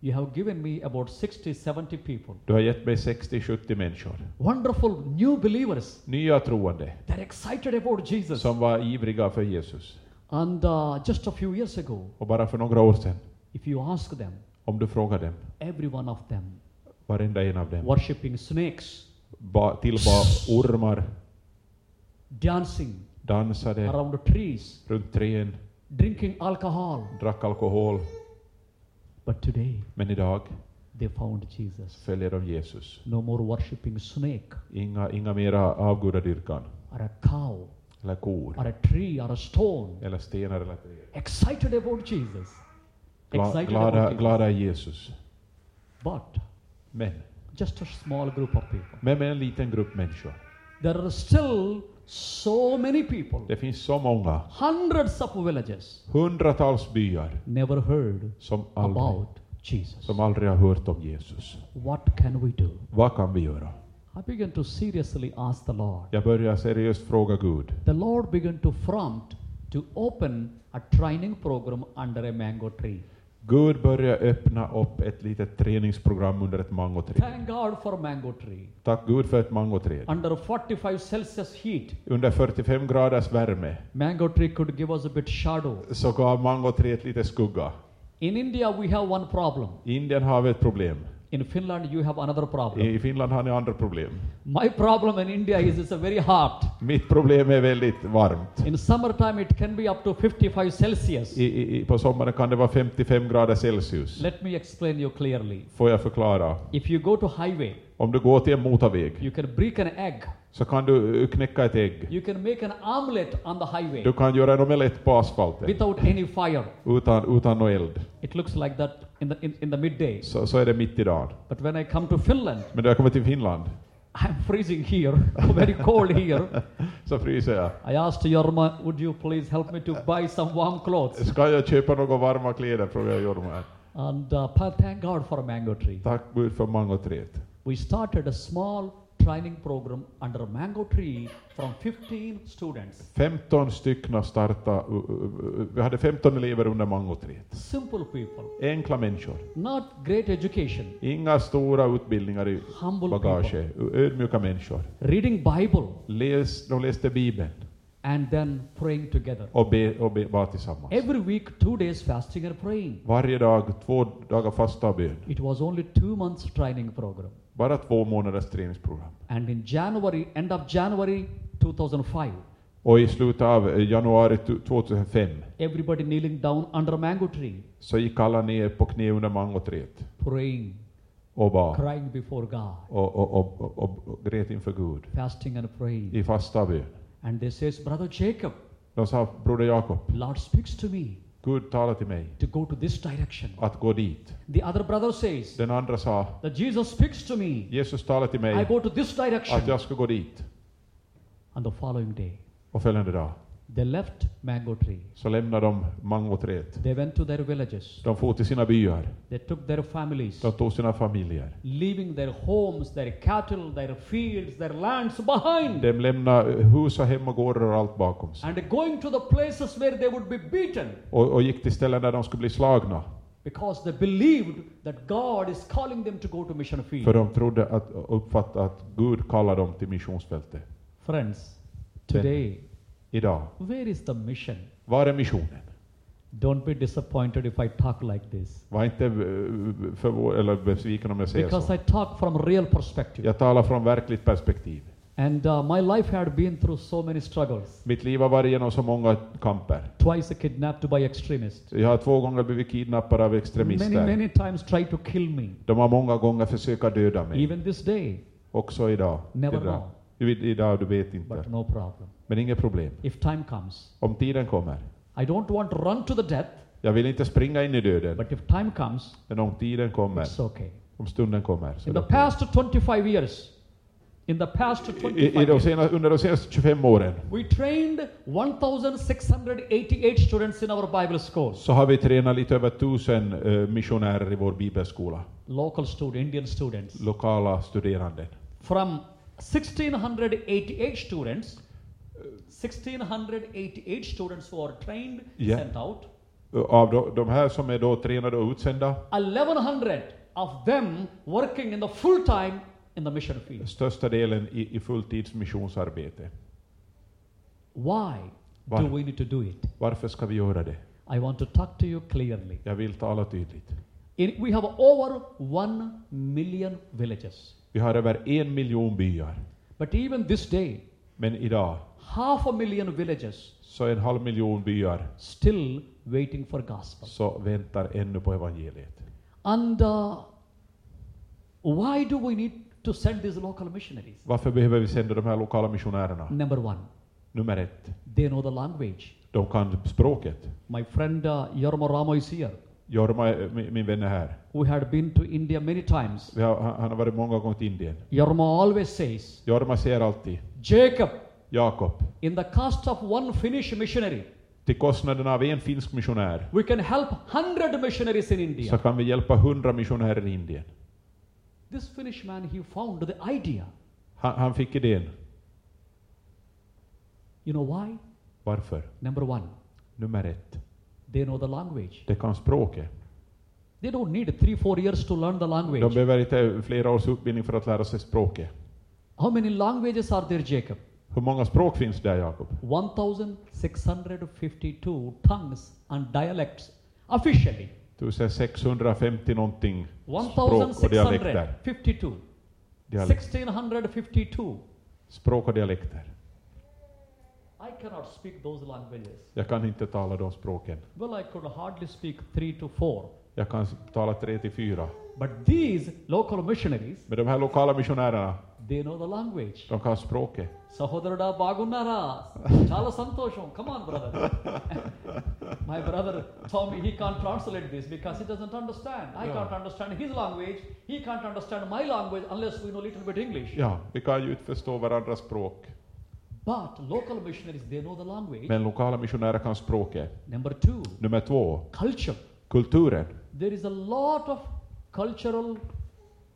you have given me about 60, 70 people. du har gett mig 60-70 människor. Wonderful new believers. Nya troende They're excited about Jesus. som var ivriga för Jesus. And uh, just a few years ago, Och bara för några år sedan, if you ask them, om du frågar dem, every one of them varenda en av dem, worshipping snakes, ba, tillbad ormar, dancing dansade around the trees, runt träd, drinking alcohol. drack alkohol. But today, Men idag they found Jesus. följer de Jesus. No more worshipping snake. Inga, inga mera avgudadyrkan, or a cow eller kor, or a tree or a stone. eller stenar eller träd. Excited about Jesus. Gla, Excited glada, about Jesus. glada Jesus. But Men, just a small group of people. men med en liten grupp människor. There are still so many people, Det finns så många, hundreds of villages, hundratals byar, never heard som aldrig, about Jesus. som aldrig har hört om Jesus. What can we do? Vad kan vi göra? I began to seriously ask the Lord. Jag börjar seriöst fråga Gud. The Lord began to prompt to open a training program under a mango tree. Gud börjar öppna upp ett litet träningsprogram under ett mangoträd. Thank God for mango tree. Tack Gud för ett mangoträd. Under 45 Celsius heat, Under 45 graders värme mango tree could give us a bit shadow. så gav mangoträdet lite skugga. In India, we have one problem. I Indien har vi ett problem. In Finland, you have another problem. I Finland har ni andra problem. My problem in India is it's a very hot. Mitt problem är väldigt varmt. In summertime, it can be up to 55 Celsius. I, i, på sommaren kan det vara 55 grader Celsius. Let me explain you clearly. Får jag förklara? If you go to highway, Om du går till en motorväg you can break an egg. så kan du eh, knäcka ett ägg. You can make an omelette on the highway Du kan göra en omelett på asfalten without any fire. utan, utan någon eld. It looks like that in the, in, in the midday. Så, så är det mitt i dagen. But when I come to Finland, Men när jag kommer till Finland I'm freezing here, very cold here. så fryser jag. I asked Jorma, would you please help me to buy some warm clothes? Ska jag köpa några varma kläder? frågar jag Jorma. And uh, thank God for a mango tree. Tack Gud för mangoträdet. We started a small training program under a mango tree from 15 students. 15 stycken starta, vi hade 15 elever under mangoträdet. Simple people, Enkla människor. not great education, Inga stora utbildningar i humble people. bagage. Ödmjuka människor. Reading Bible Läs, de läste Bibeln and then praying together. och, be, och be, bad tillsammans. Every week, two days fasting and praying. Varje dag, två dagar fasta och bön. It was only two months training program. Bara två månaders träningsprogram. And in January, end of January 2005, Och i slutet av eh, januari 2005 everybody kneeling down under a mango tree, så gick alla ner på knä under mangoträdet praying, och bad crying before God, och, och, och, och, och, grät inför Gud fasting and praying. i fasta bön. And they says, Brother Jacob, De sa, Broder Jakob, Lord speaks to me Gud talar till mig to go to this direction. att gå dit. The other brother says Den andra sa, that Jesus speaks to me. Jesus talar till I go to this direction. att jag ska gå dit. On the following day, Och följande dag they left mango tree. så lämnade de mangoträdet. They went to their villages. De for till sina byar. They took their families, De tog sina familjer. leaving their homes, their cattle, their fields, their lands behind, De lämnade hus och hem och gårdar och allt bakom sig. and going to the places where they would be beaten, Och, och gick till ställen där de skulle bli slagna. because they believed that God is calling them to go to mission För field. de trodde att, uppfattade att Gud kallar dem till missionsfältet. Friends, today, Idag, where is the mission? var är missionen? Don't be disappointed if I talk like this. Var inte eh, förvå- eller besviken om jag säger Because så. I talk from real perspective. Jag talar från verkligt perspektiv. And uh, my life had been through so many struggles. Mitt liv har varit genom så många kamper. Twice kidnapped by extremists. Jag har två gånger blivit kidnappad av Many, extremister. many times tried to kill me. De har många gånger försökt döda mig. Even this day. Också idag. Never idag. know. Idag, du vet inte. But no problem. Men inget problem. If time comes, Om tiden kommer. I don't want to run to the death, Jag vill inte springa in i döden. but if time comes, Men om tiden kommer, it's okay. om stunden kommer. Så In the past 25 years, in the past I, 25 i de years, under de senaste 25 åren we trained 1,688 students in our Bible schools. så har vi tränat lite över tusen eh, missionärer i vår bibelskola. Local students, Indian students. Lokala studerande. From 1,688 students, 1,688 students who are trained, Yeah. sent out, Av de, de här som är då tränade och utsända, 1,100 of them working in the full time in the mission field. största delen i, i fulltidsmissionsarbete. Why Var- do we need to do it? Varför ska vi göra det? I want to talk to you clearly. Jag vill tala tydligt. In, we have over 1 million villages. Vi har över en miljon byar. But even this day, Men idag half a million villages så en halv miljon byar still waiting for gospel. så väntar ännu på evangeliet. And uh, why do we need to send these local missionaries? Varför behöver vi sända de här lokala missionärerna? Number one, Nummer ett, they know the language. de kan språket. My friend uh, Yormo Ramo is here, Jorma, är- min, vän är här. who had been to India many times. Vi har, han har varit många gånger till Indien. Yormo always says, Jorma säger alltid, Jacob, Jakob, in the cost of one Finnish missionary, till kostnaden av en finsk missionär we can help 100 missionaries in så India. kan vi hjälpa hundra missionärer i Indien. This Finnish man, he found the idea. Han, han fick idén. You know why? Varför? Number one, Nummer ett, they know the language. de kan språket. They don't need three, four years to learn the De language. behöver inte flera års utbildning för att lära sig språket. How many languages are there, Jacob? Hur många språk finns det, Jakob? 1,652 tongues and dialects officially. 1650 någonting språk och dialekter. 1,652. Dialekt. 1652. Språk och dialekter. I cannot speak those languages. Jag kan inte tala de språken. Well, I could hardly speak three to four. Jag kan tala tre till fyra. But these local missionaries, Men de här lokala missionärerna, they know the language. de kan språket. సహోదరుడా బాగున్నారా చాలా సంతోషం come on brother my brother told me he can't translate this because he doesn't understand i Yeah. can't understand his language he can't understand my language unless we know little bit english Ja, vi kan ju inte förstå varandras språk. but local missionaries they know the language Men lokala missionärer kan språket. number two Nummer två, culture kulturen. there is a lot of cultural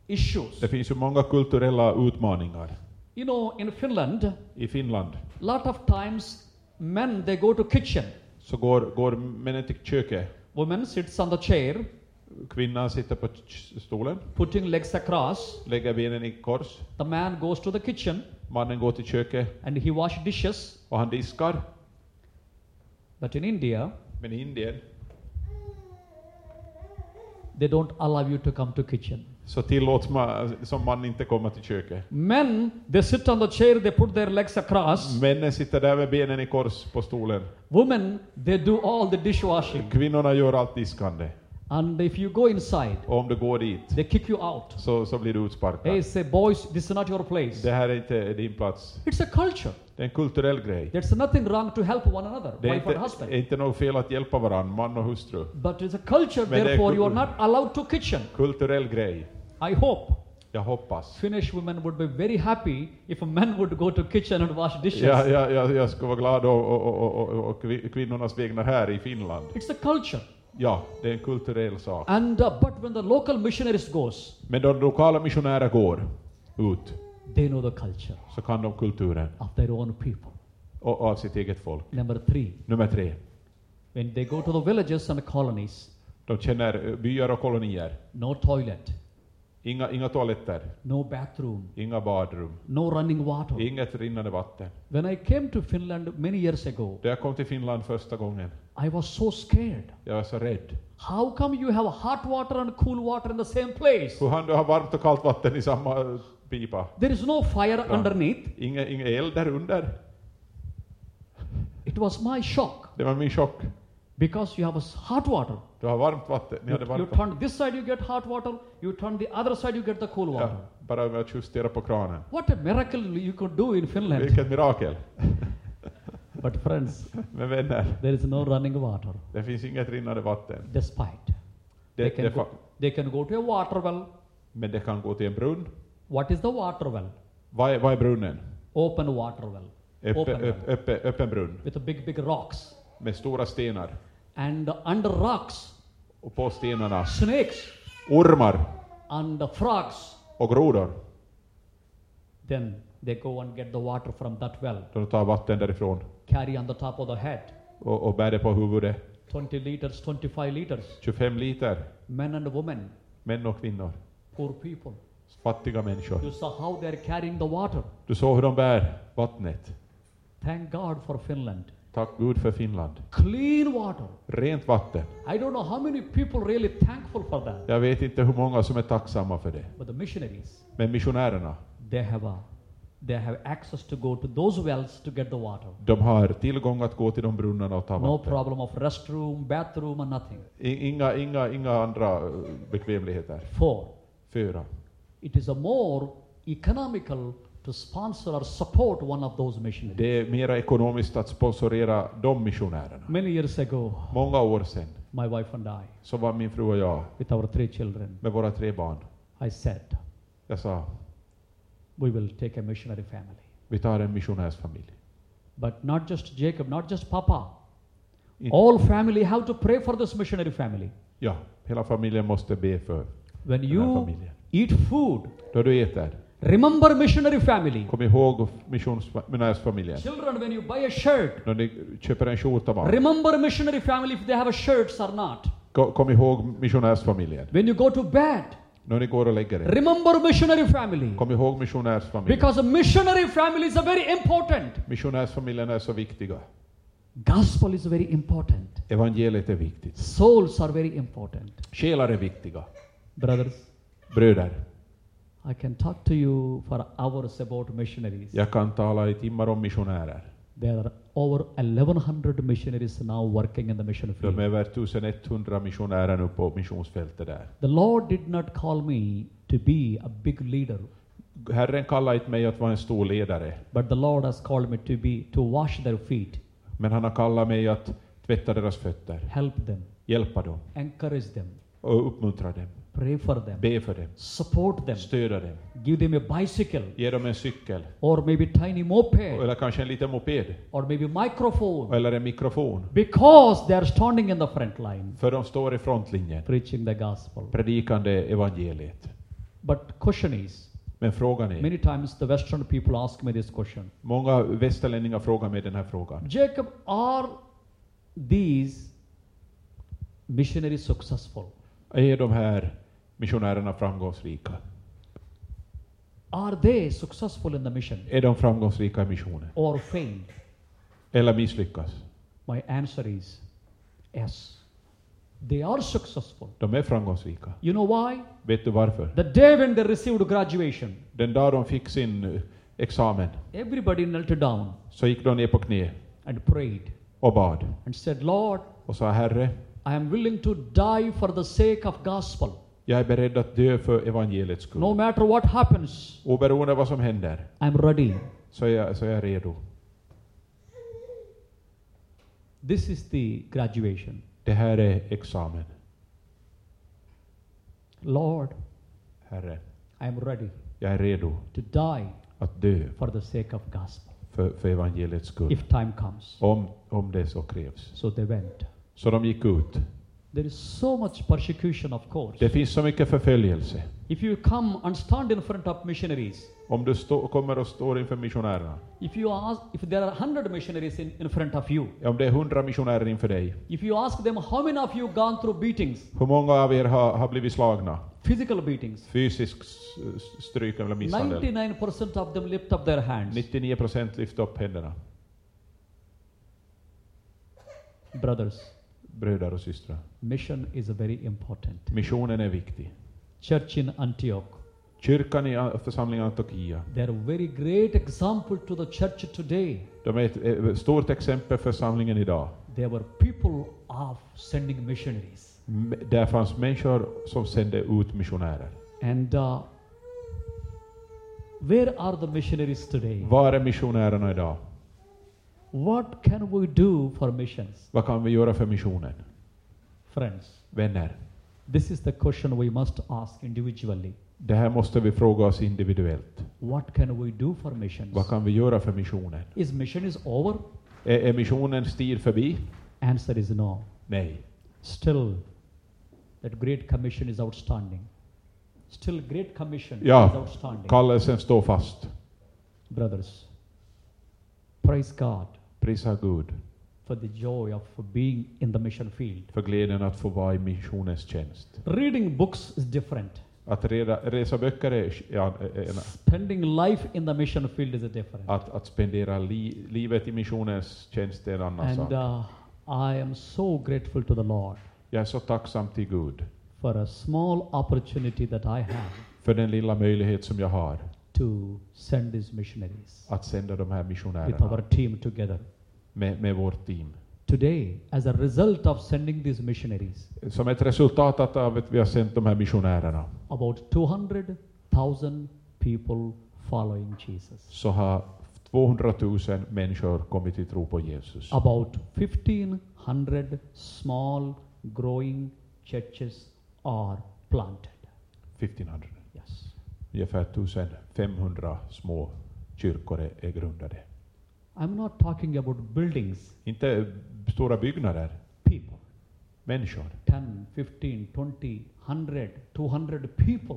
issues Det finns ju många kulturella utmaningar. you know in finland I Finland lot of times men they go to kitchen så går, går männen till köket. women sits on the chair Kvinnan sitter på stolen, putting legs across lägger benen i kors. The man goes to the kitchen Mannen går till köket and he wash dishes. och han diskar. But in India, Men i Indien they don't allow you to come to kitchen. Så tillåts man som man inte komma till köket. Men, they sit on the chair, they put their legs across. Männen sitter där med benen i kors på stolen. Women, they do all the dishwashing. Kvinnorna gör allt diskande. And if you go inside, Och om du går dit they kick you out. så, så blir du utsparkad. Hey, say, boys, this is not your place. Det här är inte din plats. It's a culture. Det är en kulturell grej. There's nothing wrong to help one another, Det är wife and inte, husband. är inte något fel att hjälpa varandra, man och hustru. But it's a culture, Men therefore you are not allowed to kitchen. Kulturell grej. I hope Jag hoppas. Finnish women would be very happy if men would go to kitchen and wash dishes. Ja, ja, ja, jag ska vara glad och, och, och, och, och, och kvi- kvinnornas vägnar här i Finland. It's a culture. Ja, det är en kulturell sak. And uh, but when the local missionaries goes, Men då lokala missionärer går ut they know the culture så kan de kulturen of their own people. och av sitt eget folk. Number three, Nummer tre. when they go to the villages and colonies, De känner eh, byar och kolonier. no toilet, Inga, inga toaletter, no bathroom, inga badrum, no running water. inget rinnande vatten. When I came to Finland many years ago, Då jag kom till Finland första gången, I was so scared. jag var så rädd. How come you have hot water and cool water in the same place? Hur han du har varmt och kallt vatten i samma eh, pipa? There is no fire Ja. underneath. Ingen, ingen eld där under. It was my shock Det var min chock. because you have hot water. Du har varmt vatten. Ni You, hade you varmt vatten. turn this side, you get hot water. You turn the other side, you get the cool water. Ja, bara med att justera på kranen. What a miracle you could do in Finland. Vilket mirakel. But friends, Men vänner, there is no running water. det finns inget rinnande vatten. Despite Det, they can, det, go, they can go to a water well. men det kan gå till en brunn. What is the water well? Vad är, vad är brunnen? Open water well. Öppe, Open öpp, öppen brunn. With big, big rocks. Med stora stenar. And under rocks, Och på stenarna snakes ormar and frogs. och grodor. Then they go and get the water from that well. De tar vatten därifrån Carry on the top of the head. och, och bär det på huvudet. 20 liters, 25 liters. 25 liter. Men and women, Män och kvinnor. poor people. Fattiga människor. You saw how they're carrying the water. Du såg hur de bär vattnet. Thank God for Finland. Tack Gud för Finland. Clean water. Rent vatten. I don't know how many people really thankful for that. Jag vet inte hur många som är tacksamma för det. But the missionaries, Men missionärerna, they have a, they have access to go to those wells to get the water. de har tillgång att gå till de brunnarna och ta No vatten. problem of restroom, bathroom, and nothing. I- Inga, inga, inga andra eh, bekvämligheter. Four, Fyra. it is a more economical to sponsor or support one of those missionaries. Det är mera ekonomiskt att sponsorera de missionärerna. Many years ago, Många år sedan my wife and I, så var min fru och jag with our three children, med våra tre barn. I said, Jag sa, we will take a missionary family. vi tar en missionärsfamilj. But not just Jacob, not just Papa. Inte- All family have to pray for this missionary family. Ja, hela familjen måste be för When den här you familjen. eat food, Då du äter, remember missionary family. kom ihåg missionärsfamiljen. Children, when you buy a shirt, När ni köper en skjorta barn, remember missionary family if they have a shirts or not. Ko- kom ihåg missionärsfamiljen. When you go to bed, När ni går och lägger er, remember missionary family. kom ihåg missionärsfamiljen. Because a missionary families are very important. Missionärsfamiljen är så viktiga. Gospel is very important. Evangeliet är viktigt. Souls are very important. Själar är viktiga. Brothers, Bröder, I can talk to you for hours about missionaries. jag kan tala i timmar om missionärer. There are over 1100 missionaries now working in the mission De field. är över 1100 missionärer nu på missionsfältet där. The Lord did not call me to be a big leader, Herren kallar inte mig att vara en stor ledare, but the Lord has called me to be to wash their feet, men han har kallat mig att tvätta deras fötter, help them, hjälpa dem encourage them, och uppmuntra dem, pray for them, be för dem, support them, stödja dem, give them a bicycle ge dem en cykel, or maybe tiny moped eller kanske en liten moped, or maybe microphone eller en mikrofon. because they are standing in the front line För de står i frontlinjen, preaching the gospel. predikande evangeliet. But question is, Men frågan är, many times the Western people ask me this question. många västerlänningar frågar mig den här frågan. Jacob, are these missionaries successful? Är de här missionärerna framgångsrika? Are they successful in the mission Är de framgångsrika i missionen? or failed? Eller misslyckas? My answer is yes. They are successful. De är framgångsrika. You know why? Vet du varför? The day when they received graduation, Den dag de fick sin eh, examen everybody knelt down så gick de ner på knä and prayed och bad and said, Lord, och sa Herre, I am willing to die for the sake of gospel. Jag är beredd att dö för evangeliets skull. No matter what happens, Oberoende vad som händer I'm ready. så är jag, så är jag redo. This is the graduation. Det här är examen. Lord, Herre, I am ready jag är redo to die att dö for the sake of gospel för, för evangeliets skull. if time comes. Om, om det så krävs. So they went. Så de gick ut There is so much persecution, of course. Det finns så mycket förföljelse. If you come and stand in front of missionaries, Om du stå, kommer och står inför missionärerna, if you ask, if there are hundred missionaries in, in front of you, om det är hundra missionärer inför dig, if you ask them how many of you gone through beatings, hur många av er har, har blivit slagna? physical beatings, Fysisk stryk eller misshandel? 99% of them lift up their hands. 99 procent lyfter upp händerna. Brothers, Bröder och systrar. mission is very important. Missionen är viktig. Church in Antioch, Kyrkan i A- församlingen Antiochia, they are a very great example to the church today. de är ett, stort exempel för församlingen idag. They were people of sending missionaries. Där fanns människor som sände ut missionärer. And uh, where are the missionaries today? Var är missionärerna idag? What can we do for missions? Vad kan vi göra för missionen? Friends, Vänner, this is the question we must ask individually. det här måste vi fråga oss individuellt. What can we do for missions? Vad kan vi göra för missionen? Is mission is over? Är, är missionens tid förbi? Answer is no. Nej. Still, that great commission is outstanding. Still, great commission Ja. is outstanding. Kallelsen står fast. Brothers, praise God Prisa Gud for the joy of being in the mission field. för glädjen att få vara i missionens tjänst. Reading books is different. Att reda, resa böcker är ja, en, Spending life in the mission field is different. att, att spendera li, livet i missionens tjänst är en annan And sak. uh, I am so grateful to the Lord Jag är så tacksam till Gud for a small opportunity that I have för den lilla möjlighet som jag har to send these missionaries att sända de här with our team together. med, med vårt team. Today, as a result of sending these missionaries, Som ett resultat av att vi har sänt de här missionärerna about 200,000 people following Jesus. så har 200 000 människor kommit till tro på Jesus. About 1,500 small growing churches are planted. 1500. Ungefär 1500 små kyrkor är grundade. I'm not talking about buildings, Inte stora byggnader, people. människor. 10, 15, 20, 100, 200 people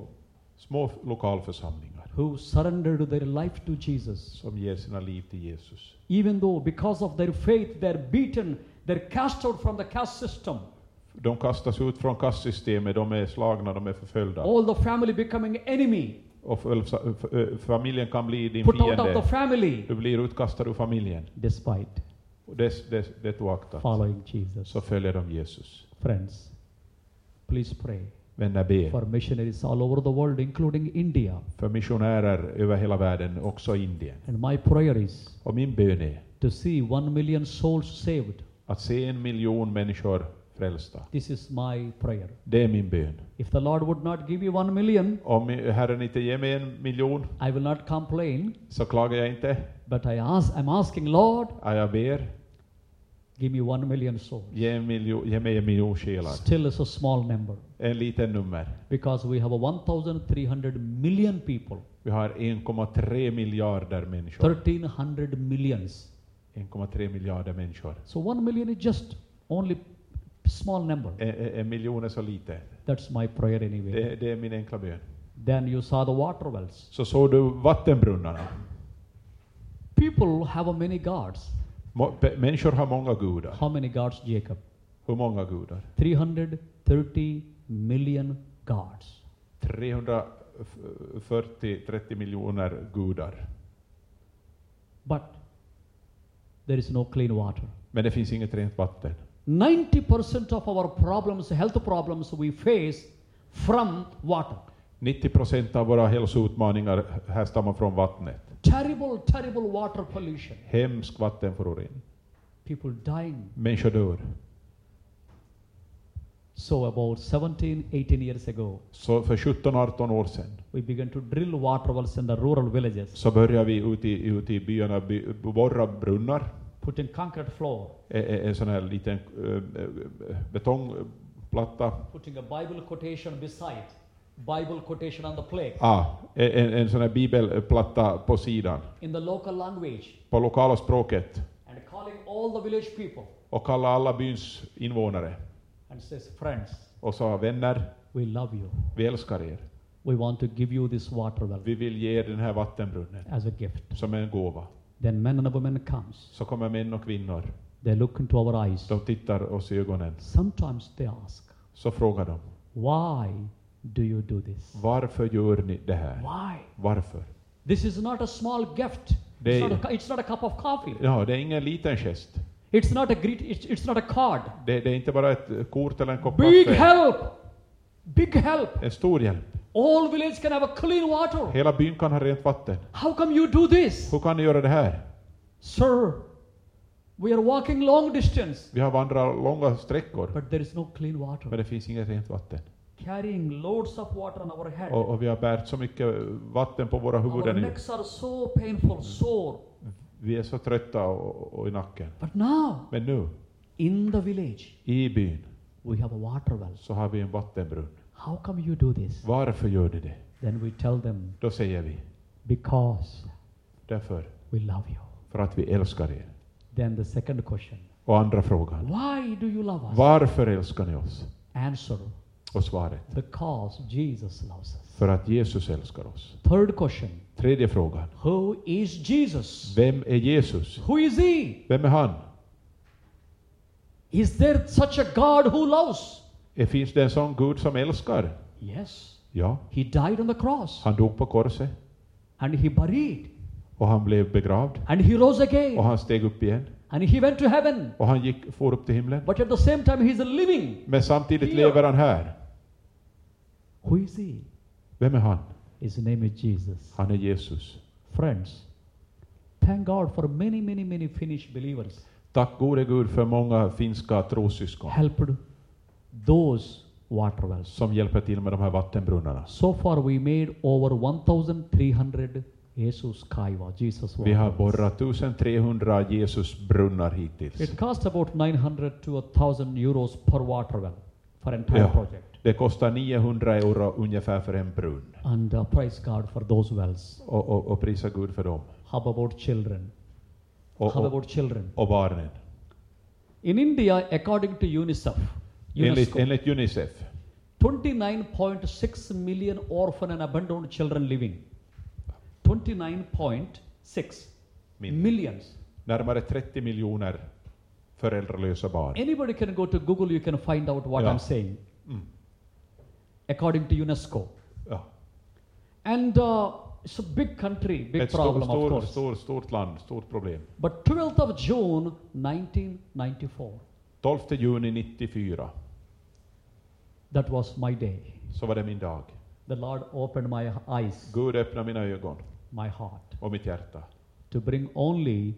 Små lokalförsamlingar who surrendered their life to Jesus. som ger sina liv till Jesus. Even though, because of their faith, they're beaten, they're cast out from the caste system. De kastas ut från kastsystemet, de är slagna, de är förföljda. All the family becoming enemy, Och familjen kan bli din put out of the fiende. family, Du blir utkastad ur familjen. despite Och det, det oaktat following Jesus. så följer de Jesus. Friends, please pray Vänner, be for missionaries all over the world, including India. för missionärer över hela världen, också Indien. And my prayer is Och min bön är to see one million souls saved. att se en miljon människor frälsta. This is my prayer. Det är min bön. If the Lord would not give you one million, Om Herren inte ger mig en miljon I will not complain, så klagar jag inte. but I ask, I'm asking, Lord, Ja, Jag ber, give me one million souls. ge, en miljon, ge mig en miljon själar. Still is a small number En liten nummer. because we have a 1,300 million people, Vi har 1,3 miljarder människor. 1,300 millions. 1,3 miljarder människor. So one million is just only small number. En, en- miljon är så lite. That's my prayer anyway. Det, det är min enkla bön. Then you saw the water wells. Så såg du vattenbrunnarna. People have many gods. Må- Människor har många gudar. How many gods, Jacob? Hur många gudar? 330 million gods. 340-30 miljoner gudar. But there is no clean water. Men det finns inget rent vatten. 90% of our problems, health problems we face from water. 90 procent av våra hälsoutmaningar härstammar från vattnet. Terrible, terrible water pollution. Hemsk vattenförorening. People dying. Människor dör. So about 17, 18 years ago, Så för 17-18 år sedan we began to drill water wells in the rural villages, så började vi ute i, ute i byarna by, borra brunnar. Putting concrete floor, En, sån här liten betongplatta. putting a Bible quotation beside, Bible quotation on the plate, Ah, en, en sån här bibelplatta på sidan. in the local language, På lokala språket. and calling all the village people Och kalla alla byns invånare. and says, Friends, och sa vänner, we love you. vi älskar er. We want to give you this water well Vi vill ge er den här vattenbrunnen as a gift. som en gåva. Then men and women comes. Så kommer män och kvinnor. They look into our eyes. De tittar oss i ögonen. Sometimes they ask, Så frågar de, Why do you do this? varför gör ni det här? Why? Varför? This is not a small gift. They- It's not a, it's not a cup of coffee. Ja, det är ingen liten gest. It's not a greet, it's, it's not a card. Det, det är inte bara ett kort eller en kopp Big kaffe. help! Big help! En stor hjälp. All village can have a clean water. Hela byn kan ha rent vatten. How come you do this? Hur kan ni göra det här? Sir, we are walking long distance, Vi har vandrat långa sträckor, but there is no clean men water. det finns inget rent vatten. Carrying loads of water on our head. Och, och vi har bärt så mycket vatten på våra Our huvuden nu. necks are so painful, sore. Vi är så trötta och, och i nacken. But now, Men nu, in the village, i byn, we have a water well. så har vi en vattenbrunn. How come you do this? Varför gör ni det? Then we tell them, Då säger vi, because därför, we love you. för att vi älskar er. Then the second question, Och andra frågan, why do you love us? varför älskar ni oss? Answer, Och svaret, because Jesus loves us. för att Jesus älskar oss. Third question, Tredje frågan, who is Jesus? vem är Jesus? Who is he? Vem är han? Is there such a God who loves? Eh, Finns det en sån Gud som älskar? Yes. Ja, He died on the cross han dog på korset and he buried och han blev begravd and he rose och again han steg upp igen and he went to heaven. och han gick, for upp till himlen. But at the same time, he's living. Men samtidigt Here. lever han här. Who is he? Vem är han? His name is Jesus. Han är Jesus. Friends, thank God for many, many, many Finnish believers Tack gode Gud för många finska trossyskon helped those water wells. som hjälper till med de här vattenbrunnarna. So far, we made over 1,300 Jesus Kaiva, Jesus Vi har borrat 1300 Jesusbrunnar hittills. It cost about 900 to 1,000 euros per water well for entire Ja. project. Det kostar 900 euro ungefär för en brunn. And uh, praise God for those wells. Och, och, och prisa Gud för dem. How about children? Och, How about children? och barnen. In India, according to UNICEF, UNESCO, enligt Unicef 29.6 million orphan and abandoned children living. 29.6 Million. millions. närmare 30 miljoner föräldralösa barn. Anybody can go to Google, you can find out what Yeah. I'm saying. Mm. According to UNESCO. Ja. And uh, it's a big country, big Ett problem, stort, of stor, course. stor, stort land, stort problem. But 12th of June 1994, 12 juni 94 that was my day. så var det min dag. The Lord opened my eyes, Gud öppnade mina ögon my heart, och mitt hjärta. to bring only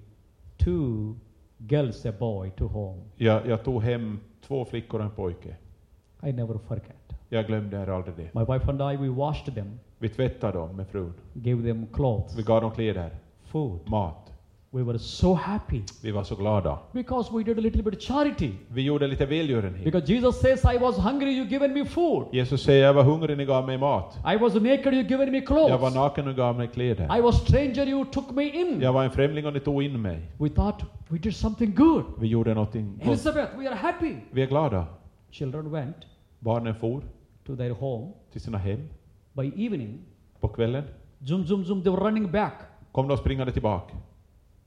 two girls, a boy, to home. Jag, jag tog hem två flickor och en pojke. I never forget. Jag glömde aldrig det. My wife and I, we washed them, Vi tvättade dem med frun. gave them clothes, Vi gav dem kläder, food. mat. We were so happy Vi var så glada. because we did a little bit charity. Vi gjorde lite välgörenhet. Because Jesus says, I was hungry, you given me food. Jesus säger, jag var hungrig, ni gav mig mat. I was naked, you given me Jag var clothes. naken och gav mig kläder. I was stranger, you took me in. Jag var en främling och ni tog in mig. We thought we did something good. Vi gjorde någonting gott. Elizabeth, we are happy. Vi är glada. Children went Barnen for to their home. till sina hem. By evening, På kvällen zoom, zoom, zoom, they were running back. kom de springande tillbaka.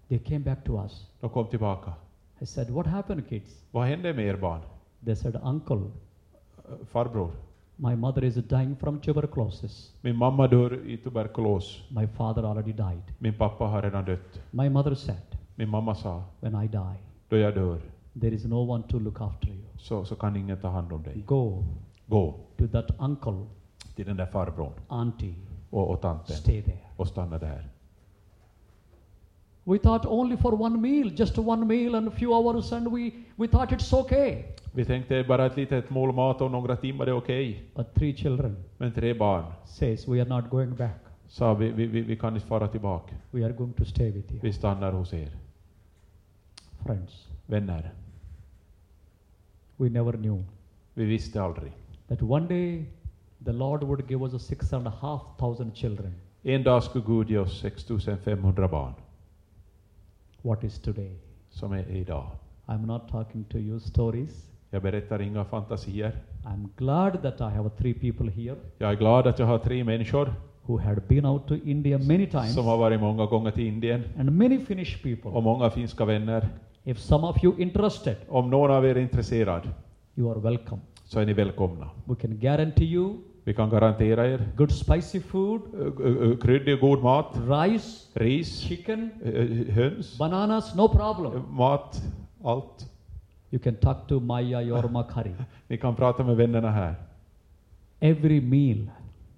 They came back to us. De kom tillbaka. I said, What happened, kids? Vad hände med er barn? They said, Uncle, Eh, Farbror, my mother is dying from tuberculosis. min mamma dör i tuberkulos. My father already died. Min pappa har redan dött. My mother said, Min mamma sa, When I die, då jag dör there is no one to look after you. så, så kan ingen ta hand om dig. Go Gå to that uncle, till den där farbrorn auntie, och, och tanten stay there. och stanna där. We thought only for one meal, just one meal and a few hours, and we, we thought it's okay. Vi tänkte bara ett litet mål mat och några timmar är okej. But three children Men tre barn says, We are not going back. sa vi, vi, vi, vi kan inte fara tillbaka. We are going to stay with you. Vi stannar hos er. Friends, Vänner, we never knew vi visste aldrig. that one day the Lord would give us a six and a half thousand children. En dag skulle Gud ge oss 6500 barn, What is today? som är idag. I'm not talking to you stories. Jag berättar inga fantasier. I'm glad that I have three people here Jag är glad att jag har tre människor who had been out to India many times som har varit många gånger till Indien and many Finnish people. och många finska vänner. If some of you interested, Om någon av er är intresserad you are welcome. så är ni välkomna. We can guarantee you Vi kan garantera er good spicy food, ö- kryddig och god mat, rice, ris, chicken, ö- ö- höns, bananas, no problem. Eh, mat, allt. You can talk to Maya Yorma Kari. Ni kan prata med vännerna här. Every meal,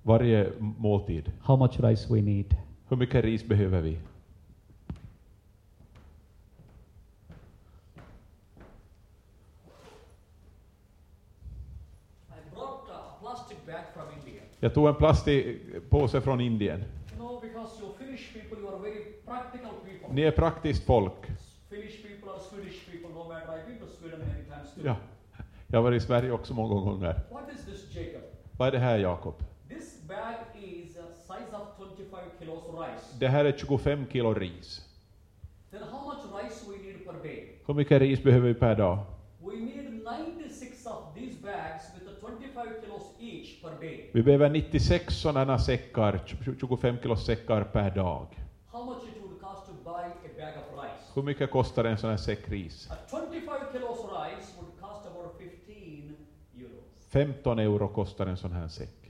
Varje måltid. how much rice we need. Hur mycket ris behöver vi? Jag tog en plastikpåse från Indien. You know, because you Finnish people, you are very practical people. Ni är praktiskt folk. Finnish people or Swedish people, no matter. I've been to Sweden many times too. Ja. Jag har varit i Sverige också många gånger. What is this, Jacob? Vad är det här, Jakob? This bag is a size of 25 kilos rice. Det här är 25 kilo ris. Then how much rice we need per day? Hur mycket ris behöver vi per dag? We need 96 of these bags with the 25 kilos each per day. Vi behöver 96 sådana säckar, 25 kilo säckar per dag. Hur mycket kostar en sån här säck ris? A 25 kilos rice would cost about 15 euros. 15 euro kostar en sån här säck.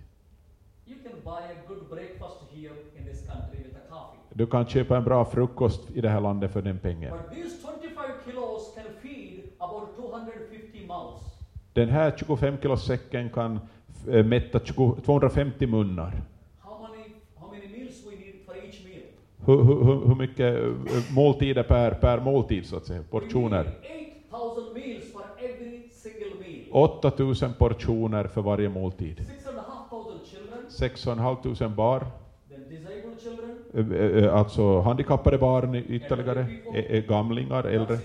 Du kan köpa en bra frukost i det här landet för den pengen. But these 25 kilos can feed about 250 mouths. Den här 25 kilo säcken kan mätta 20, 250 munnar. How many, how many meals we need for each meal? Hur, hur, hur- hur mycket eh, måltider per, per måltid, så att säga? Portioner? We need 8000 meals for every single meal. 8000 portioner för varje måltid. 6,500 children, 6 500 barn, eh, eh, alltså handikappade barn ytterligare, eh, eh, gamlingar, äldre,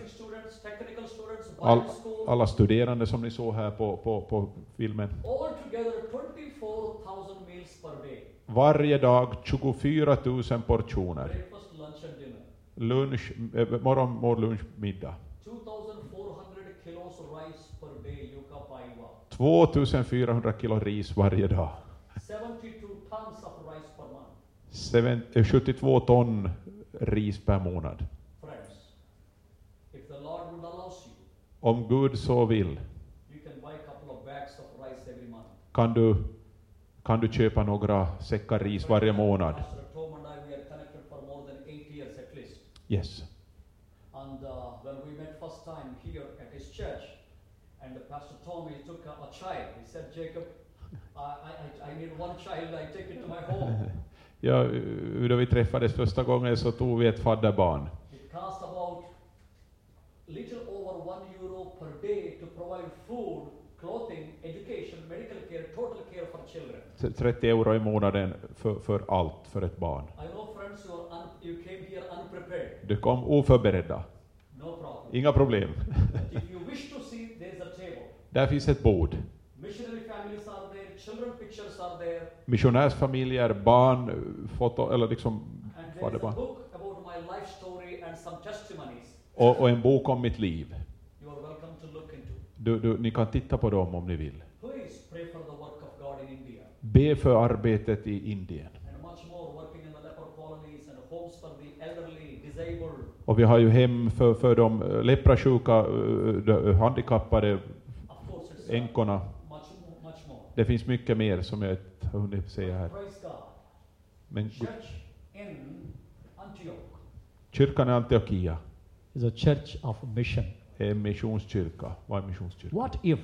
all. Alla studerande som ni såg här på, på, på filmen. All together 24,000 meals per day. Varje dag 24 000 portioner. Lunch eh, morgon, mål, lunch, middag. 2,400 kilos rice per day, Yuka Paiva. 2400 kilo ris varje dag. 72 tons of rice per month. Seven, eh, 72 ton ris per månad. Friends, if the Lord would allow you, Om Gud så vill you can buy a couple of bags of rice every month. kan du, kan du köpa några säckar ris varje månad. Pastor. Yes. And uh, when we met first time here at his church, and Pastor Tom, he took a, a child. He said, Jacob, I, I, I- need one child, I take it to my home. Ja, då vi träffades första gången så tog vi ett fadderbarn. It cost about little over one euro per day to provide food, clothing, education, medical care, total care for children. T- 30 euro i månaden för, för allt för ett barn. I know friends, you, are un, you came here unprepared. Du kom oförberedda. No problem. Inga problem. But if you wish to see, there's a table. Där finns ett bord. Missionary families are there, children pictures are there, Missionärsfamiljer, barn, foto, eller liksom and there's a fadderbarn. book about my life story and some testimonies. Och, och en bok om mitt liv. You are welcome to look into. Du, du, ni kan titta på dem om ni vill. Be för arbetet i Indien. Och vi har ju hem för, för de eh, leprasjuka, eh, de handikappade, course, it's uh, änkorna. Det finns mycket mer som jag inte har hunnit säga här. Men kyrkan i Antiochia is a church of mission. En missionskyrka. Vad är missionskyrka? What if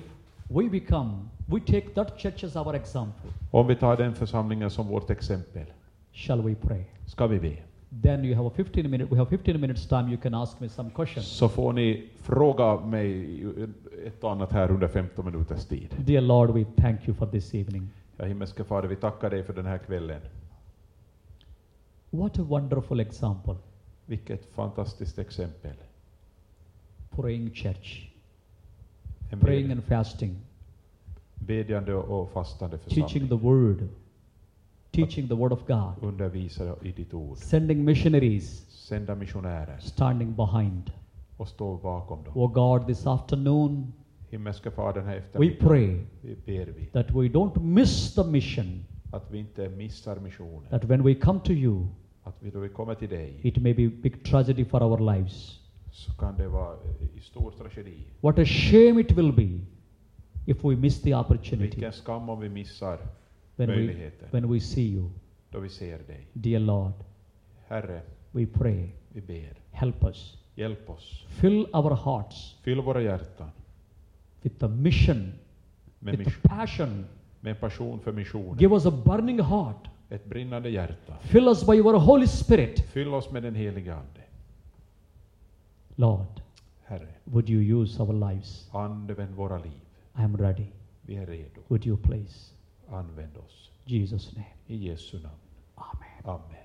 we become, we take that church as our example? Om vi tar den församlingen som vårt exempel, Shall we pray? ska vi be. Then you have a 15 minute, we have 15 minutes time, you can ask me some questions. Så får ni fråga mig ett och annat här under 15 minuters tid. Dear Lord, we thank you for this evening. Ja, himmelske Fader, vi tackar dig för den här kvällen. What a wonderful example. Vilket fantastiskt exempel. Praying church, En praying and fasting, bedjande och fastande teaching the word, teaching the word of God, Undervisa i ditt ord. sending missionaries, Sända missionärer standing behind. och stå bakom dem. Oh God, this afternoon, Himmelske Far den här We pray vi ber vi that we don't miss the mission, att vi inte missar missionen. that when we come to you, Att vi då vi kommer till dig it may be big tragedy for our lives. Så kan det vara i stor tragedi. What a shame it will be if we miss the opportunity Vilken skam om vi missar when we, möjligheten when we see you. då vi ser dig. Dear Lord, Herre, we pray, vi ber. help us. Hjälp oss. Fill our hearts Fyll våra hjärtan with the mission, med, with the mission, passion. med en passion för missionen. Give us a burning heart. Ett brinnande hjärta. Fill us by your Holy Spirit. Fyll oss med den heliga Ande. Lord, Herre, would you use our lives? använd våra liv. I am ready. Vi är redo. Would you please? Använd oss. Jesus' name. I Jesu namn. Amen. Amen.